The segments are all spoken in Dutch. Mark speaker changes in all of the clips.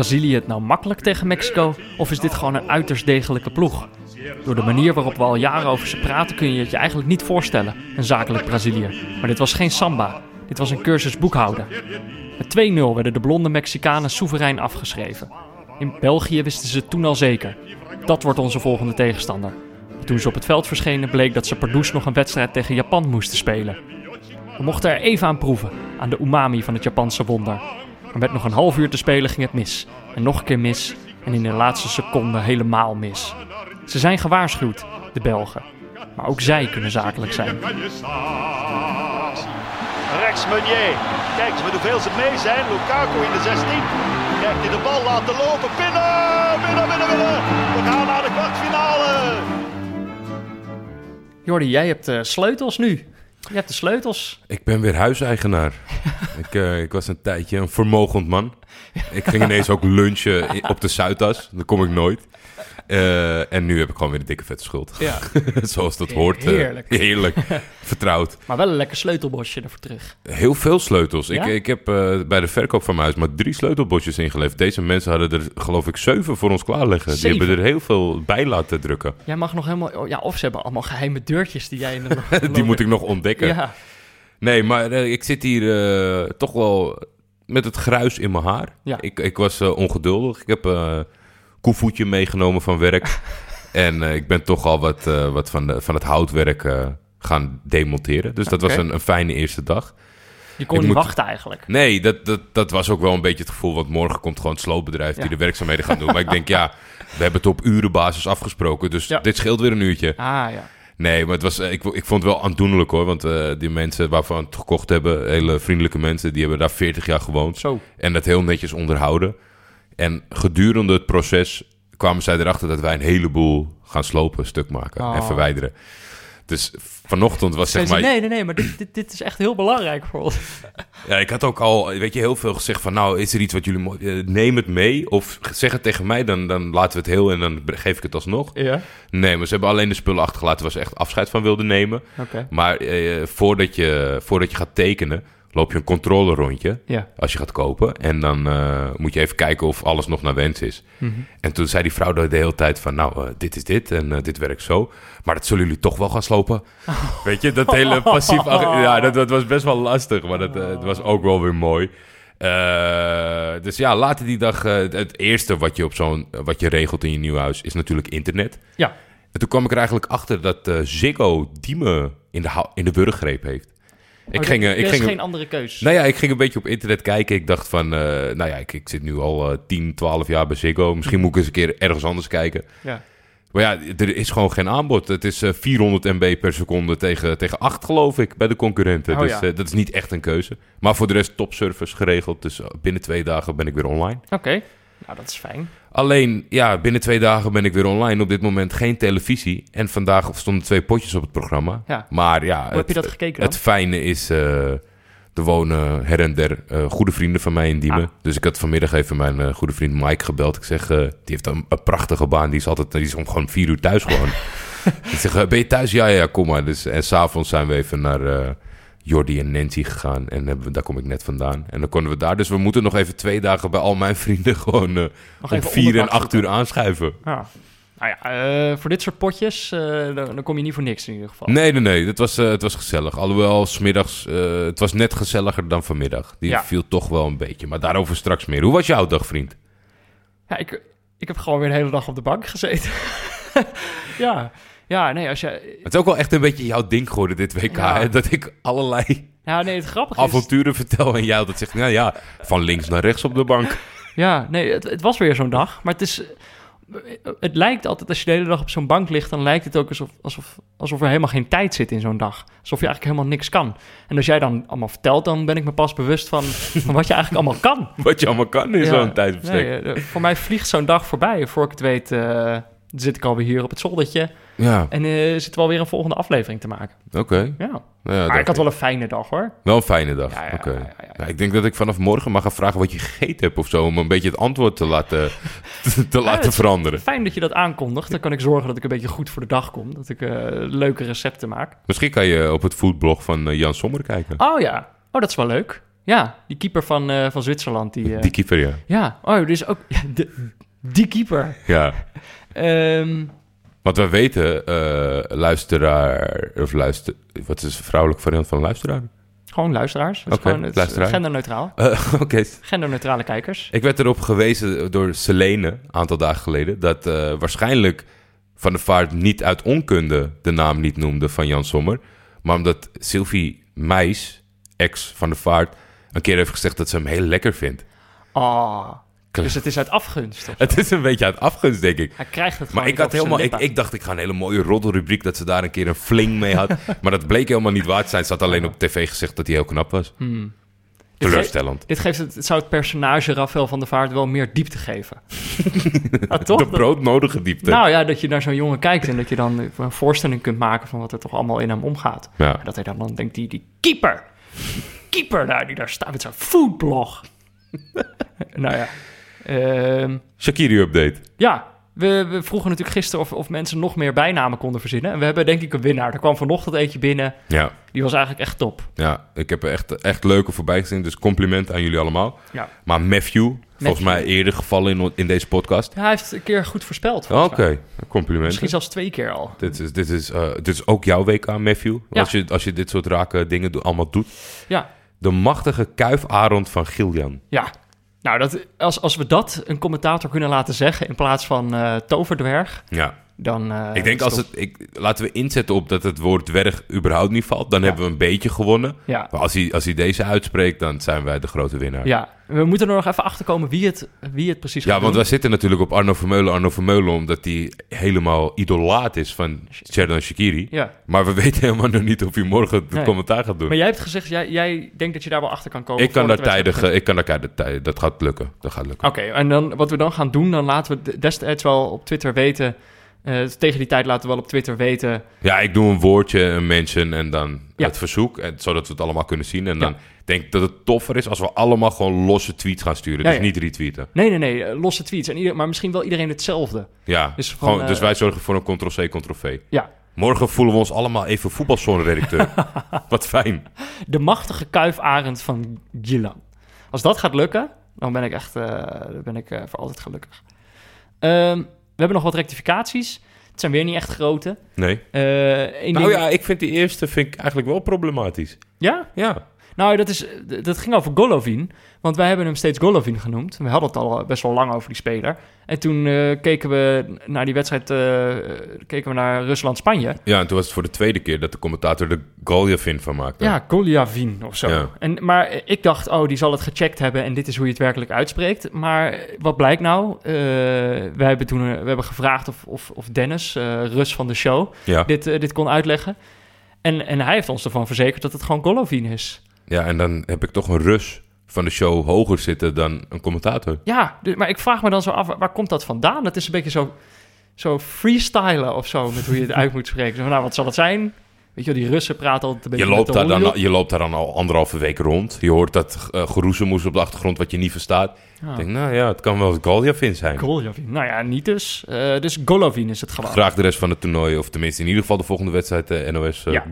Speaker 1: Brazilië het nou makkelijk tegen Mexico of is dit gewoon een uiterst degelijke ploeg? Door de manier waarop we al jaren over ze praten kun je het je eigenlijk niet voorstellen, een zakelijk Brazilië. Maar dit was geen samba, dit was een cursus boekhouden. Met 2-0 werden de blonde Mexicanen soeverein afgeschreven. In België wisten ze toen al zeker. Dat wordt onze volgende tegenstander. Toen ze op het veld verschenen bleek dat ze Pardoes nog een wedstrijd tegen Japan moesten spelen. We mochten er even aan proeven, aan de umami van het Japanse wonder. Maar met nog een half uur te spelen ging het mis. En nog een keer mis. En in de laatste seconde helemaal mis. Ze zijn gewaarschuwd, de Belgen. Maar ook zij kunnen zakelijk zijn.
Speaker 2: Rechts Meunier. Kijk eens met hoeveel ze mee zijn. Lukaku in de 16. Krijgt hij de bal laten lopen. Binnen, binnen, binnen, binnen. We gaan naar de kwartfinale.
Speaker 1: Jordi, jij hebt de sleutels nu. Je hebt de sleutels.
Speaker 3: Ik ben weer huiseigenaar. ik, eh, ik was een tijdje een vermogend man. Ik ging ineens ook lunchen op de Zuidas. Dat kom ik nooit. Eh, en nu heb ik gewoon weer een dikke vette schuld.
Speaker 1: Ja.
Speaker 3: Zoals dat hoort. eh,
Speaker 1: Heerlijk.
Speaker 3: heerlijk. Vertrouwd.
Speaker 1: Maar wel een lekker sleutelbosje ervoor terug.
Speaker 3: Heel veel sleutels.
Speaker 1: Ja?
Speaker 3: Ik, ik heb eh, bij de verkoop van mijn huis maar drie sleutelbosjes ingeleverd. Deze mensen hadden er geloof ik zeven voor ons klaarleggen.
Speaker 1: Zeven?
Speaker 3: Die hebben er heel veel bij laten drukken.
Speaker 1: Jij mag nog helemaal... oh Ja, of ze hebben allemaal geheime deurtjes die jij... In de
Speaker 3: Die moet ik nog ontdekken.
Speaker 1: Ja,
Speaker 3: Nee, maar eh, ik zit hier eh, toch wel met het gruis in mijn haar.
Speaker 1: Ja.
Speaker 3: Ik, ik was eh, ongeduldig. Ik heb eh koevoetje meegenomen van werk. en eh, ik ben toch al wat, eh, wat van, de, van het houtwerk eh, gaan demonteren. Dus dat was een, een fijne eerste dag.
Speaker 1: je kon
Speaker 3: Ik
Speaker 1: niet
Speaker 3: moet-
Speaker 1: wachten eigenlijk.
Speaker 3: Nee, dat, dat, dat was ook wel een beetje het gevoel. Want morgen komt gewoon het sloopbedrijf
Speaker 1: Ja.
Speaker 3: die de werkzaamheden gaan doen. maar ik denk, ja, we hebben het op urenbasis afgesproken. Dus
Speaker 1: Ja.
Speaker 3: dit scheelt weer een uurtje.
Speaker 1: Ah ja.
Speaker 3: Nee, maar het was, ik, ik vond het wel aandoenlijk hoor. Want die mensen waarvan we het gekocht hebben, hele vriendelijke mensen, die hebben daar 40 jaar gewoond.
Speaker 1: Zo.
Speaker 3: En dat heel netjes onderhouden. En gedurende het proces kwamen zij erachter dat wij een heleboel gaan slopen, stuk maken en
Speaker 1: Oh.
Speaker 3: verwijderen. Dus vanochtend was zeg maar...
Speaker 1: Nee, nee, nee, maar dit, dit, dit is echt heel belangrijk voor ons.
Speaker 3: Ja, ik had ook al, weet je, heel veel gezegd van... nou, is er iets wat jullie... eh, neem het mee of zeg het tegen mij, dan, dan laten we het heel... en dan geef ik het alsnog.
Speaker 1: Ja.
Speaker 3: Nee, maar ze hebben alleen de spullen achtergelaten... waar ze echt afscheid van wilden nemen.
Speaker 1: Oké.
Speaker 3: Maar eh, voordat, je, voordat je gaat tekenen... loop je een controlerondje
Speaker 1: Ja.
Speaker 3: als je gaat kopen. En dan eh, moet je even kijken of alles nog naar wens is.
Speaker 1: Mhm.
Speaker 3: En toen zei die vrouw de hele tijd van... nou, eh, dit is dit en eh, dit werkt zo. Maar dat zullen jullie toch wel gaan slopen. Weet je, dat hele passief... Ja, dat, dat was best wel lastig, maar dat, het was ook wel weer mooi. Dus ja, later die dag... het eerste wat je, op zo'n, wat je regelt in je nieuw huis... is natuurlijk internet.
Speaker 1: Ja.
Speaker 3: En toen kwam ik er eigenlijk achter dat Ziggo Diemen in de, in de wurggreep heeft. Ik
Speaker 1: Oh,
Speaker 3: ging, eh,
Speaker 1: er
Speaker 3: ik
Speaker 1: is
Speaker 3: ging,
Speaker 1: geen andere keus.
Speaker 3: nou ja, ik ging een beetje op internet kijken. Ik dacht van, eh, nou ja, ik, ik zit nu al eh 10, 12 jaar bij Ziggo. Misschien moet ik eens een keer ergens anders kijken.
Speaker 1: Ja.
Speaker 3: Maar ja, er is gewoon geen aanbod. Het is eh, 400 MB per seconde tegen, tegen 8, geloof ik, bij de concurrenten.
Speaker 1: Oh
Speaker 3: dus
Speaker 1: ja.
Speaker 3: eh, dat is niet echt een keuze. Maar voor de rest topservice geregeld. Dus eh, binnen twee dagen ben ik weer online.
Speaker 1: Oké. Nou, dat is fijn.
Speaker 3: Alleen, ja, binnen twee dagen ben ik weer online. Op dit moment geen televisie. En vandaag stonden twee potjes op het programma.
Speaker 1: Ja.
Speaker 3: Maar ja,
Speaker 1: Hoe heb je dat gekeken dan?
Speaker 3: het fijne is, er wonen her en der eh, goede vrienden van mij in Diemen.
Speaker 1: Ah.
Speaker 3: Dus ik had vanmiddag even mijn eh, goede vriend Mike gebeld. Ik zeg, die heeft een, een prachtige baan. Die is altijd, die is om gewoon vier uur thuis gewoon. ik zeg, ben je thuis? Ja, ja, kom maar. Dus, en s'avonds zijn we even naar Jordi en Nancy gegaan. En hebben daar kom ik net vandaan. En dan konden we daar. Dus we moeten nog even twee dagen bij al mijn vrienden gewoon eh om vier en acht uur aanschuiven.
Speaker 1: Ja. Nou ja, eh, voor dit soort potjes, eh, dan, dan kom je niet voor niks in ieder geval.
Speaker 3: Nee, nee, nee. Het was, het was gezellig. Alhoewel, smiddags... het was net gezelliger dan vanmiddag. Die
Speaker 1: Ja.
Speaker 3: viel toch wel een beetje. Maar daarover straks meer. Hoe was jouw dag, vriend?
Speaker 1: Ja, ik, ik heb gewoon weer de hele dag op de bank gezeten. ja. Ja, nee, als je...
Speaker 3: Het is ook wel echt een beetje jouw ding geworden dit WK.
Speaker 1: Ja.
Speaker 3: Hè? Dat ik allerlei
Speaker 1: Ja, nee, het grappige is...
Speaker 3: avonturen vertel en jij altijd zegt... Nou ja, van links naar rechts op de bank.
Speaker 1: Ja, nee, het, het was weer zo'n dag. Maar het is... Het lijkt altijd, als je de hele dag op zo'n bank ligt... dan lijkt het ook alsof, alsof, alsof er helemaal geen tijd zit in zo'n dag. Alsof je eigenlijk helemaal niks kan. En als jij dan allemaal vertelt... dan ben ik me pas bewust van, van wat je eigenlijk allemaal kan.
Speaker 3: Wat je allemaal kan in
Speaker 1: Ja.
Speaker 3: zo'n tijdsbestek.
Speaker 1: Nee, eh, voor mij vliegt zo'n dag voorbij. Voor ik het weet, eh, zit ik alweer hier op het zoldertje.
Speaker 3: Ja,
Speaker 1: En eh zitten we alweer een volgende aflevering te maken.
Speaker 3: oké.
Speaker 1: Ja.
Speaker 3: Nou ja,
Speaker 1: maar ik had wel een fijne dag hoor.
Speaker 3: wel een fijne dag.
Speaker 1: Ja, ja,
Speaker 3: Oké.
Speaker 1: ja, ja, ja.
Speaker 3: Ja, ik denk dat ik vanaf morgen mag gaan vragen wat je gegeten hebt of zo... om een beetje het antwoord te laten, te laten veranderen.
Speaker 1: Fijn dat je dat aankondigt. Dan kan ik zorgen dat ik een beetje goed voor de dag kom. Dat ik eh, leuke recepten maak.
Speaker 3: Misschien kan je op het foodblog van eh, Jan Sommer kijken.
Speaker 1: Oh ja. Oh, dat is wel leuk. Ja, die keeper van, van Zwitserland. Die,
Speaker 3: Die keeper, ja.
Speaker 1: Ja, oh, dus ook de, die keeper.
Speaker 3: Ja.
Speaker 1: Ehm,
Speaker 3: Want we weten, eh, luisteraar, of luister, wat is de vrouwelijke variant van luisteraar?
Speaker 1: gewoon luisteraars. Het is
Speaker 3: Oké,
Speaker 1: gewoon, het genderneutraal.
Speaker 3: Eh, Oké,
Speaker 1: Genderneutrale kijkers.
Speaker 3: ik werd erop gewezen door Selene, een aantal dagen geleden, dat eh, waarschijnlijk Van der Vaart niet uit onkunde de naam niet noemde van Jan Sommer, maar omdat Sylvie Meis, ex van der Vaart, een keer heeft gezegd dat ze hem heel lekker vindt.
Speaker 1: Oh, dus het is uit afgunst.
Speaker 3: Het is een beetje uit afgunst, denk ik.
Speaker 1: Hij krijgt het gewoon
Speaker 3: Maar ik,
Speaker 1: niet
Speaker 3: had helemaal, ik, ik dacht, ik ga een hele mooie roddelrubriek dat ze daar een keer een fling mee had. maar dat bleek helemaal niet waar te zijn. Ze had alleen op tv gezegd dat hij heel knap was.
Speaker 1: Hmm. Dit,
Speaker 3: Teleurstellend.
Speaker 1: dit geeft het, zou het personage Rafael van der Vaart wel meer diepte geven. ja, toch?
Speaker 3: De broodnodige diepte.
Speaker 1: nou ja, dat je naar zo'n jongen kijkt en dat je dan een voorstelling kunt maken van wat er toch allemaal in hem omgaat.
Speaker 3: ja.
Speaker 1: En dat hij dan, dan denkt, die, die keeper, keeper daar, die daar staat met zijn foodblog. nou ja. Ehm,
Speaker 3: Shakiri-update.
Speaker 1: ja, we, we vroegen natuurlijk gisteren of, of mensen nog meer bijnamen konden verzinnen. En we hebben denk ik een winnaar. Er kwam vanochtend eentje binnen.
Speaker 3: Ja.
Speaker 1: Die was eigenlijk echt top.
Speaker 3: ja, ik heb er echt, echt leuke voorbij gezien. Dus compliment aan jullie allemaal.
Speaker 1: Ja.
Speaker 3: Maar Matthew, volgens mij eerder gevallen in, in deze podcast.
Speaker 1: Hij heeft een keer goed voorspeld.
Speaker 3: Oké, compliment.
Speaker 1: Misschien zelfs twee keer al.
Speaker 3: Dit is, dit, is, eh, dit is ook jouw WK, Matthew.
Speaker 1: Ja.
Speaker 3: Als, je, als je dit soort rake dingen allemaal doet.
Speaker 1: Ja,
Speaker 3: De machtige kuifarend van Giljan.
Speaker 1: ja. Nou, dat, als, als we dat een commentator kunnen laten zeggen in plaats van eh, toverdwerg,
Speaker 3: Ja,
Speaker 1: dan... eh,
Speaker 3: ik denk als het... Ik, laten we inzetten op dat het woord dwerg überhaupt niet valt. Dan hebben we een beetje gewonnen.
Speaker 1: Ja,
Speaker 3: Maar als hij, als hij deze uitspreekt, dan zijn wij de grote winnaar.
Speaker 1: ja, we moeten er nog even achter komen wie het, wie het precies
Speaker 3: Ja, want
Speaker 1: doen.
Speaker 3: wij zitten natuurlijk op Arno Vermeulen, Arno Vermeulen, omdat hij helemaal idolaat is van Sheridan Shakiri.
Speaker 1: Ja,
Speaker 3: Maar we weten helemaal nog niet of hij morgen het
Speaker 1: Nee.
Speaker 3: commentaar gaat doen.
Speaker 1: maar jij hebt gezegd, jij, jij denkt dat je daar wel achter kan komen.
Speaker 3: ik kan daar tijdig, ik kan daar tijdig, tijdig- dat gaat lukken. Dat gaat lukken.
Speaker 1: Oké, en dan, wat we dan gaan doen, dan laten we destijds wel op Twitter weten. Eh, tegen die tijd laten we wel op Twitter weten.
Speaker 3: Ja, ik doe een woordje, een mention en dan
Speaker 1: Ja.
Speaker 3: het verzoek, en, zodat we het allemaal kunnen zien. En
Speaker 1: Ja.
Speaker 3: dan denk ik dat het toffer is als we allemaal gewoon losse tweets gaan sturen.
Speaker 1: Ja,
Speaker 3: dus niet retweeten.
Speaker 1: Nee, nee, nee, eh, losse tweets. En ieder, maar misschien wel iedereen hetzelfde.
Speaker 3: Ja,
Speaker 1: Dus
Speaker 3: gewoon,
Speaker 1: eh,
Speaker 3: dus wij zorgen voor een ctrl-c, ctrl-v.
Speaker 1: Ja,
Speaker 3: Morgen voelen we ons allemaal even voetbalzone-redacteur. Wat fijn.
Speaker 1: de machtige kuifarend van Gilan. Als dat gaat lukken, dan ben ik echt eh, dan ben ik, eh, voor altijd gelukkig. Ehm, hebben nog wat rectificaties. Het zijn weer niet echt grote.
Speaker 3: Nee.
Speaker 1: Één
Speaker 3: Nou
Speaker 1: ding-
Speaker 3: ja, ik vind die eerste vind ik eigenlijk wel problematisch.
Speaker 1: ja?
Speaker 3: Ja.
Speaker 1: Nou, dat, is, dat ging over Golovin. Want wij hebben hem steeds Golovin genoemd. We hadden het al best wel lang over die speler. En toen eh, keken we naar die wedstrijd, eh, keken we naar Rusland-Spanje.
Speaker 3: Ja, en toen was het voor de tweede keer dat de commentator de Goljevin van maakte.
Speaker 1: Ja, Goljavin of zo.
Speaker 3: Ja.
Speaker 1: En, maar ik dacht, oh, die zal het gecheckt hebben en dit is hoe je het werkelijk uitspreekt. Maar wat blijkt nou? Eh, wij hebben toen eh, we hebben gevraagd of, of, of Dennis, eh, Rus van de show,
Speaker 3: Ja.
Speaker 1: dit, eh, dit kon uitleggen. En, en hij heeft ons ervan verzekerd dat het gewoon Golovin is.
Speaker 3: Ja, en dan heb ik toch een Rus van de show hoger zitten dan een commentator.
Speaker 1: Ja, dus- maar ik vraag me dan zo af, waar, komt dat vandaan? Dat is een beetje zo, zo freestylen of zo, met hoe je het uit moet spreken. Zo van, nou, wat zal het zijn? Weet je die Russen praten altijd een beetje
Speaker 3: Je loopt,
Speaker 1: de
Speaker 3: daar dan, je loopt daar dan al anderhalve week rond. Je hoort dat uh, geroezemoes op de achtergrond wat je niet verstaat.
Speaker 1: Ja.
Speaker 3: Ik denk, nou ja, het kan wel Goljevin zijn.
Speaker 1: Golovin. Nou ja, niet dus. Eh, dus Golovin is het gewoon.
Speaker 3: Graag de rest van het toernooi, of tenminste in ieder geval de volgende wedstrijd eh, NOS. eh,
Speaker 1: Ja.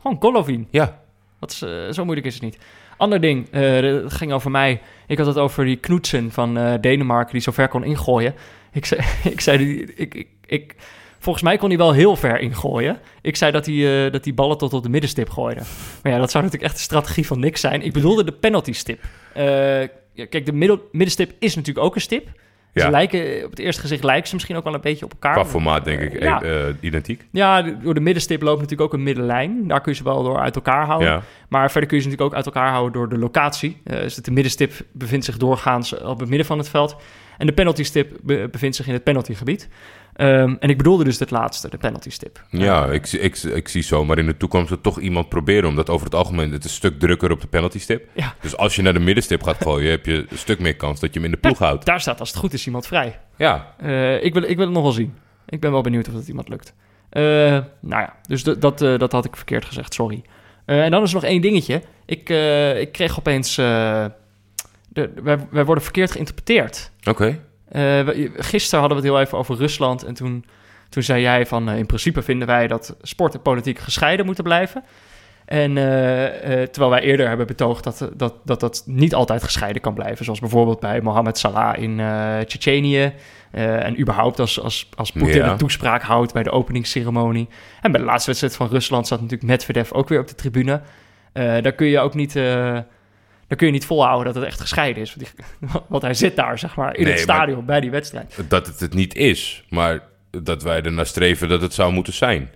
Speaker 1: Gewoon Golovin.
Speaker 3: ja.
Speaker 1: Dat eh, zo moeilijk is het niet. Ander ding, eh, het ging over mij. Ik had het over die Knoetsen van eh, Denemarken die zo ver kon ingooien. Ik zei, ik zei ik, ik, ik, volgens mij kon hij wel heel ver ingooien. Ik zei dat hij, dat hij ballen tot op de middenstip gooide. Maar ja, dat zou natuurlijk echt de strategie van niks zijn. Ik bedoelde de penalty stip. Ja, kijk, de middel, middenstip is natuurlijk ook een stip. Ze
Speaker 3: Ja.
Speaker 1: lijken, op het eerste gezicht lijken ze misschien ook wel een beetje op elkaar.
Speaker 3: Qua formaat denk ik
Speaker 1: Ja.
Speaker 3: eh, eh, identiek.
Speaker 1: Ja, door de middenstip loopt natuurlijk ook een middenlijn. Daar kun je ze wel door uit elkaar houden.
Speaker 3: Ja.
Speaker 1: Maar verder kun je ze natuurlijk ook uit elkaar houden door de locatie. Eh, dus de middenstip bevindt zich doorgaans op het midden van het veld. En de penaltystip be- bevindt zich in het penaltygebied. Ehm, en ik bedoelde dus het laatste, de penaltystip.
Speaker 3: Ja, ik, zie- ik, ik zie zomaar in de toekomst er toch iemand proberen. Omdat over het algemeen het is een stuk drukker op de penaltystip.
Speaker 1: Ja.
Speaker 3: Dus als je naar de middenstip gaat gooien, heb je een stuk meer kans dat je hem in de ploeg houdt.
Speaker 1: Daar staat als het goed is iemand vrij.
Speaker 3: Ja,
Speaker 1: Eh, ik, wil, ik wil het nog wel zien. Ik ben wel benieuwd of het iemand lukt. Eh, nou ja, dus dat, eh, dat had ik verkeerd gezegd, sorry. Eh, en dan is er nog één dingetje. Ik, eh, ik kreeg opeens... de, wij, wij worden verkeerd geïnterpreteerd.
Speaker 3: oké.
Speaker 1: Eh, gisteren hadden we het heel even over Rusland. En toen, toen zei jij van... eh, in principe vinden wij dat sport en politiek gescheiden moeten blijven. En eh, terwijl wij eerder hebben betoogd dat, dat, dat dat niet altijd gescheiden kan blijven. Zoals bijvoorbeeld bij Mohammed Salah in uh, Tsjetsjenië. en überhaupt als, als, als Poetin
Speaker 3: Ja.
Speaker 1: een toespraak houdt bij de openingsceremonie. En bij de laatste wedstrijd van Rusland zat natuurlijk Medvedev ook weer op de tribune. Daar kun je ook niet... daar kun je niet volhouden dat het echt gescheiden is. Want, die- want hij zit daar, zeg maar, in
Speaker 3: Nee,
Speaker 1: het stadion bij die wedstrijd.
Speaker 3: Dat het het niet is, maar dat wij ernaar streven dat het zou moeten zijn.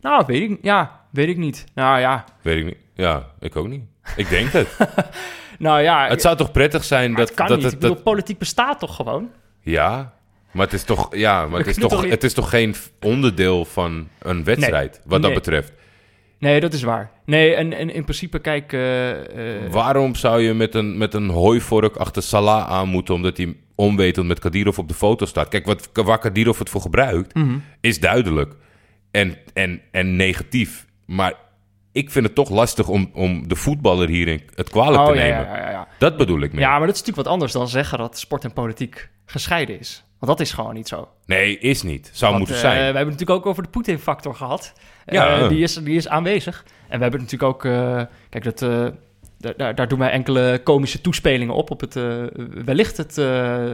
Speaker 1: Nou, weet ik, ja, weet ik niet. Nou ja,
Speaker 3: Weet ik niet. Ja, ik ook niet. Ik denk het.
Speaker 1: nou ja
Speaker 3: het zou toch prettig zijn dat...
Speaker 1: het kan
Speaker 3: dat,
Speaker 1: niet.
Speaker 3: het-
Speaker 1: ik bedoel,
Speaker 3: dat-
Speaker 1: politiek bestaat toch gewoon?
Speaker 3: ja, maar het is toch, ja, maar het is toch, het is toch geen onderdeel van een wedstrijd, wat dat betreft.
Speaker 1: Nee, dat is waar. Nee, en, en in principe, kijk... eh, eh,
Speaker 3: Waarom zou je met een, met een hooivork achter Salah aan moeten... omdat hij onwetend met Kadirov op de foto staat? Kijk, wat, waar Kadirov het voor gebruikt,
Speaker 1: mhm.
Speaker 3: is duidelijk. En, en, en negatief. Maar ik vind het toch lastig om, om de voetballer hierin het kwalijk te
Speaker 1: Oh, ja,
Speaker 3: nemen.
Speaker 1: ja, ja, ja.
Speaker 3: Dat bedoel ik meer.
Speaker 1: Ja, maar dat is natuurlijk wat anders dan zeggen dat sport en politiek gescheiden is. Want dat is gewoon niet zo.
Speaker 3: Nee, is niet. Zou
Speaker 1: Want,
Speaker 3: moeten
Speaker 1: eh,
Speaker 3: zijn.
Speaker 1: we hebben het natuurlijk ook over de Poetin-factor gehad. Eh,
Speaker 3: Ja.
Speaker 1: die, is, die is aanwezig. En we hebben natuurlijk ook... eh, kijk, dat, eh, daar- daar, doen wij enkele komische toespelingen op. Op het, eh, wellicht het, eh,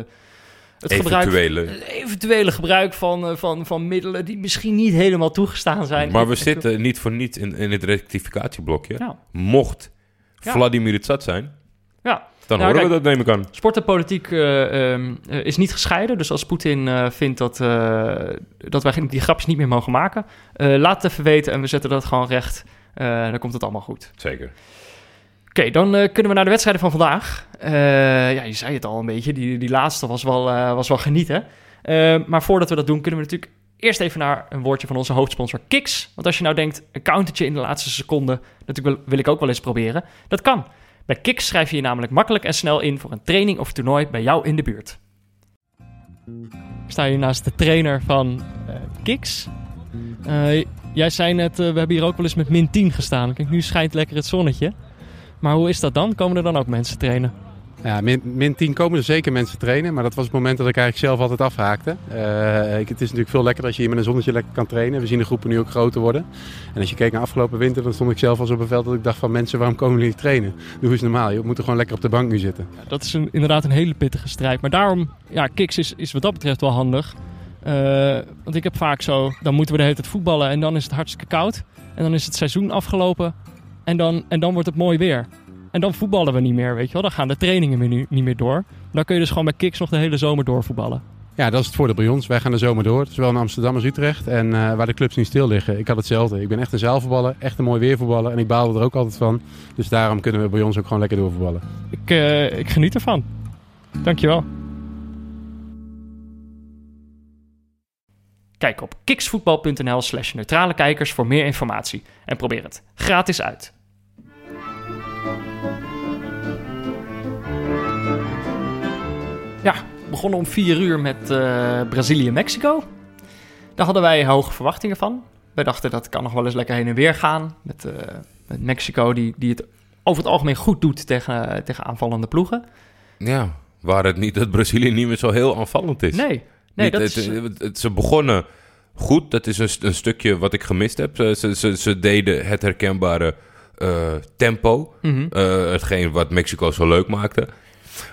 Speaker 1: het gebruik...
Speaker 3: Eventuele.
Speaker 1: het eventuele gebruik van, van, van middelen die misschien niet helemaal toegestaan zijn.
Speaker 3: Maar we
Speaker 1: Ik- ik-
Speaker 3: zitten niet voor niets in, in het rectificatieblokje.
Speaker 1: Ja,
Speaker 3: Mocht
Speaker 1: Ja.
Speaker 3: Vladimir het zat zijn,
Speaker 1: ja.
Speaker 3: Dan
Speaker 1: Nou,
Speaker 3: horen
Speaker 1: kijk,
Speaker 3: we dat, neem ik aan.
Speaker 1: Sport en politiek eh, ehm, eh, is niet gescheiden. Dus als Poetin eh, vindt dat, dat wij die grapjes niet meer mogen maken, laat het even weten en we zetten dat gewoon recht. Dan komt het allemaal goed.
Speaker 3: Zeker.
Speaker 1: Oké, dan kunnen we naar de wedstrijden van vandaag. Ja, je zei het al een beetje. Die, die laatste was wel, was wel genieten. Maar voordat we dat doen, kunnen we natuurlijk eerst even naar een woordje van onze hoofdsponsor Kiks. Want als je nou denkt, een countertje in de laatste seconde, dat wil, wil ik ook wel eens proberen. Dat kan. Bij Kiks schrijf je je namelijk makkelijk en snel in voor een training of toernooi bij jou in de buurt. Ik sta hier naast de trainer van eh Kiks. Eh, jij zei net, eh, we hebben hier ook wel eens met min 10 gestaan. Kijk, nu schijnt lekker het zonnetje. Maar hoe is dat dan? Komen er dan ook mensen trainen?
Speaker 4: Ja, min, min 10 komen er zeker mensen trainen, maar dat was het moment dat ik eigenlijk zelf altijd afhaakte. Eh, ik, het is natuurlijk veel lekkerder als je hier met een zonnetje lekker kan trainen. We zien de groepen nu ook groter worden. En als je keek naar afgelopen winter, dan stond ik zelf al op een veld dat ik dacht van mensen, waarom komen jullie trainen? Doe eens normaal, je moet er gewoon lekker op de bank nu zitten.
Speaker 1: Ja, dat is inderdaad een hele pittige strijd. Maar daarom, ja, Kiks is, is wat dat betreft wel handig. Eh, want ik heb vaak zo, dan moeten we de hele tijd voetballen en dan is het hartstikke koud. En dan is het seizoen afgelopen en dan, en dan wordt het mooi weer. En dan voetballen we niet meer, weet je wel. Dan gaan de trainingen weer niet, niet meer door. Dan kun je dus gewoon bij Kiks nog de hele zomer doorvoetballen.
Speaker 4: Ja, dat is het voordeel bij ons. Wij gaan de zomer door, zowel in Amsterdam als Utrecht. En eh, waar de clubs niet stil liggen. Ik had hetzelfde. Ik ben echt een zaalvoetballer, echt een mooi weervoetballer. En ik baalde er ook altijd van. Dus daarom kunnen we bij ons ook gewoon lekker doorvoetballen.
Speaker 1: Ik, eh, ik geniet ervan. Dankjewel. Kijk op kiksvoetbal.nl slash neutrale kijkers voor meer informatie. En probeer het gratis uit. Ja, we begonnen om 4 uur met eh, Brazilië-Mexico. Daar hadden wij hoge verwachtingen van. Wij dachten dat kan nog wel eens lekker heen en weer gaan. Met, eh, met Mexico, die, die het over het algemeen goed doet tegen, tegen aanvallende ploegen.
Speaker 3: Ja, waar het niet dat Brazilië niet meer zo heel aanvallend is.
Speaker 1: Nee, nee
Speaker 3: Niet-
Speaker 1: dat
Speaker 3: het,
Speaker 1: is...
Speaker 3: het- het- ze begonnen goed. Dat is een, st- een stukje wat ik gemist heb. Ze, ze, ze, deden het herkenbare eh, tempo.
Speaker 1: Mhm.
Speaker 3: eh, hetgeen wat Mexico zo leuk maakte.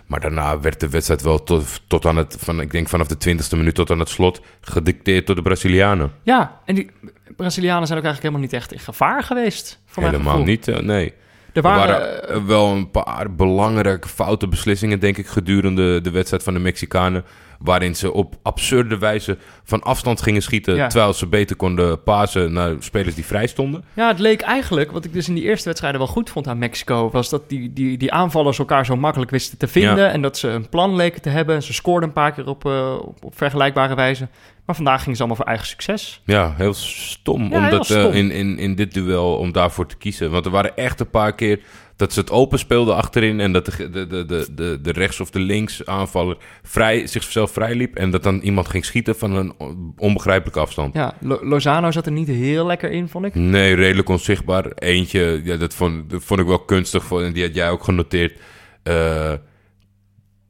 Speaker 3: Maar daarna werd de wedstrijd wel tot, tot aan het, van, ik denk vanaf de twintigste minuut tot aan het slot, gedicteerd door de Brazilianen.
Speaker 1: Ja, en die Brazilianen zijn ook eigenlijk helemaal niet echt in gevaar geweest. Voor
Speaker 3: Helemaal niet, eh, nee.
Speaker 1: Er
Speaker 3: Er
Speaker 1: waren,
Speaker 3: wel een paar belangrijke foute beslissingen, denk ik, gedurende de wedstrijd van de Mexicanen. Waarin ze op absurde wijze van afstand gingen schieten.
Speaker 1: Ja.
Speaker 3: Terwijl ze beter konden pasen naar spelers die vrij stonden.
Speaker 1: Ja, het leek eigenlijk, wat ik dus in die eerste wedstrijden wel goed vond aan Mexico, was dat die, die, die aanvallers elkaar zo makkelijk wisten te vinden.
Speaker 3: Ja.
Speaker 1: En dat ze een plan leken te hebben. Ze scoorden een paar keer op, eh, op, op vergelijkbare wijze. Maar vandaag gingen ze allemaal voor eigen succes.
Speaker 3: Ja, heel stom.
Speaker 1: Ja,
Speaker 3: om dat, eh, in, in, in dit duel om daarvoor te kiezen. Want er waren echt een paar keer dat ze het open speelden achterin. En dat de, de, de, de, de, de rechts- of de links aanvaller vrij, zichzelf vrij liep. En dat dan iemand ging schieten van een on- onbegrijpelijke afstand.
Speaker 1: Ja, Lo- Lozano zat er niet heel lekker in, vond ik.
Speaker 3: Nee, redelijk onzichtbaar. Eentje, ja, dat, vond, dat vond ik wel kunstig. voor- En die had jij ook genoteerd. Eh,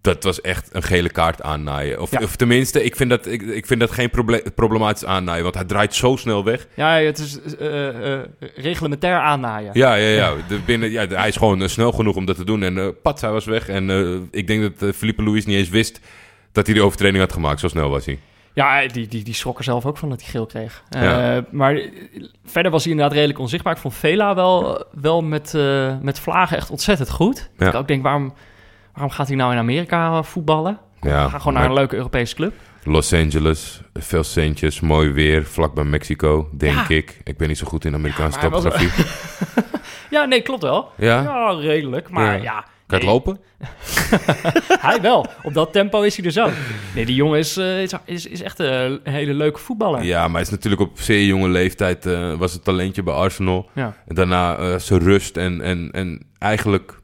Speaker 3: dat was echt een gele kaart aannaaien. Of,
Speaker 1: Ja.
Speaker 3: of tenminste, ik vind dat, ik, ik vind dat geen proble- problematisch aannaaien. Want hij draait zo snel weg.
Speaker 1: Ja, het is eh, eh, reglementair aannaaien.
Speaker 3: Ja, ja, ja. De binnen, ja de- hij is gewoon eh, snel genoeg om dat te doen. En eh pat, hij was weg. En eh, ik denk dat eh, Felipe Luis niet eens wist dat hij die overtreding had gemaakt. Zo snel was hij.
Speaker 1: Ja, die, die, die schrok er zelf ook van dat hij geel kreeg. Eh,
Speaker 3: Ja.
Speaker 1: maar eh, verder was hij inderdaad redelijk onzichtbaar. Ik vond Vela wel, wel met, eh, met vlagen echt ontzettend goed.
Speaker 3: Ja.
Speaker 1: Ik ook denk, waarom, waarom gaat hij nou in Amerika eh, voetballen?
Speaker 3: Ja,
Speaker 1: Ga gewoon naar een leuke Europese club.
Speaker 3: Los Angeles, veel centjes, mooi weer, vlak bij Mexico, denk
Speaker 1: Ja.
Speaker 3: ik. Ik ben niet zo goed in Amerikaanse
Speaker 1: Ja,
Speaker 3: topografie.
Speaker 1: Ja, nee, klopt wel.
Speaker 3: Ja?
Speaker 1: Ja, redelijk. Maar
Speaker 3: Ja. Kan het
Speaker 1: nee,
Speaker 3: lopen?
Speaker 1: hij wel. Op dat tempo is hij er zo. Nee, die jongen is, eh, is, is, echt een hele leuke voetballer.
Speaker 3: Ja, maar hij is natuurlijk op zeer jonge leeftijd eh, was het talentje bij Arsenal.
Speaker 1: Ja.
Speaker 3: En daarna eh, zijn rust en, en, en eigenlijk eh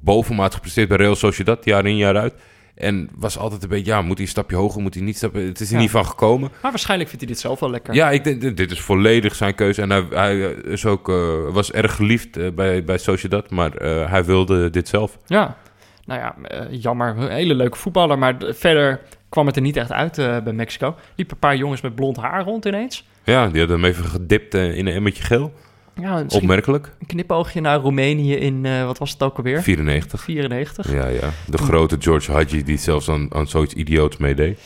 Speaker 3: bovenmaat gepresteerd bij Real Sociedad, jaar in jaar uit. En was altijd een beetje, ja, moet hij een stapje hoger, moet hij niet stappen? Het is er
Speaker 1: Ja.
Speaker 3: niet van gekomen.
Speaker 1: Maar waarschijnlijk vindt hij dit zelf wel lekker.
Speaker 3: Ja, ik denk, dit is volledig zijn keuze. En hij, hij is ook, eh, was erg geliefd eh, bij, bij Sociedad, maar eh, hij wilde dit zelf.
Speaker 1: Ja, nou ja, eh, jammer. Een hele leuke voetballer, maar verder kwam het er niet echt uit eh, bij Mexico. Liep een paar jongens met blond haar rond ineens.
Speaker 3: Ja, die hadden hem even gedipt eh, in een emmertje geel.
Speaker 1: Ja,
Speaker 3: Opmerkelijk.
Speaker 1: een knipoogje naar Roemenië in, eh, wat was het ook alweer?
Speaker 3: 94.
Speaker 1: 94.
Speaker 3: Ja, ja. De grote George Hadji die zelfs aan, aan zoiets idioots meedeed.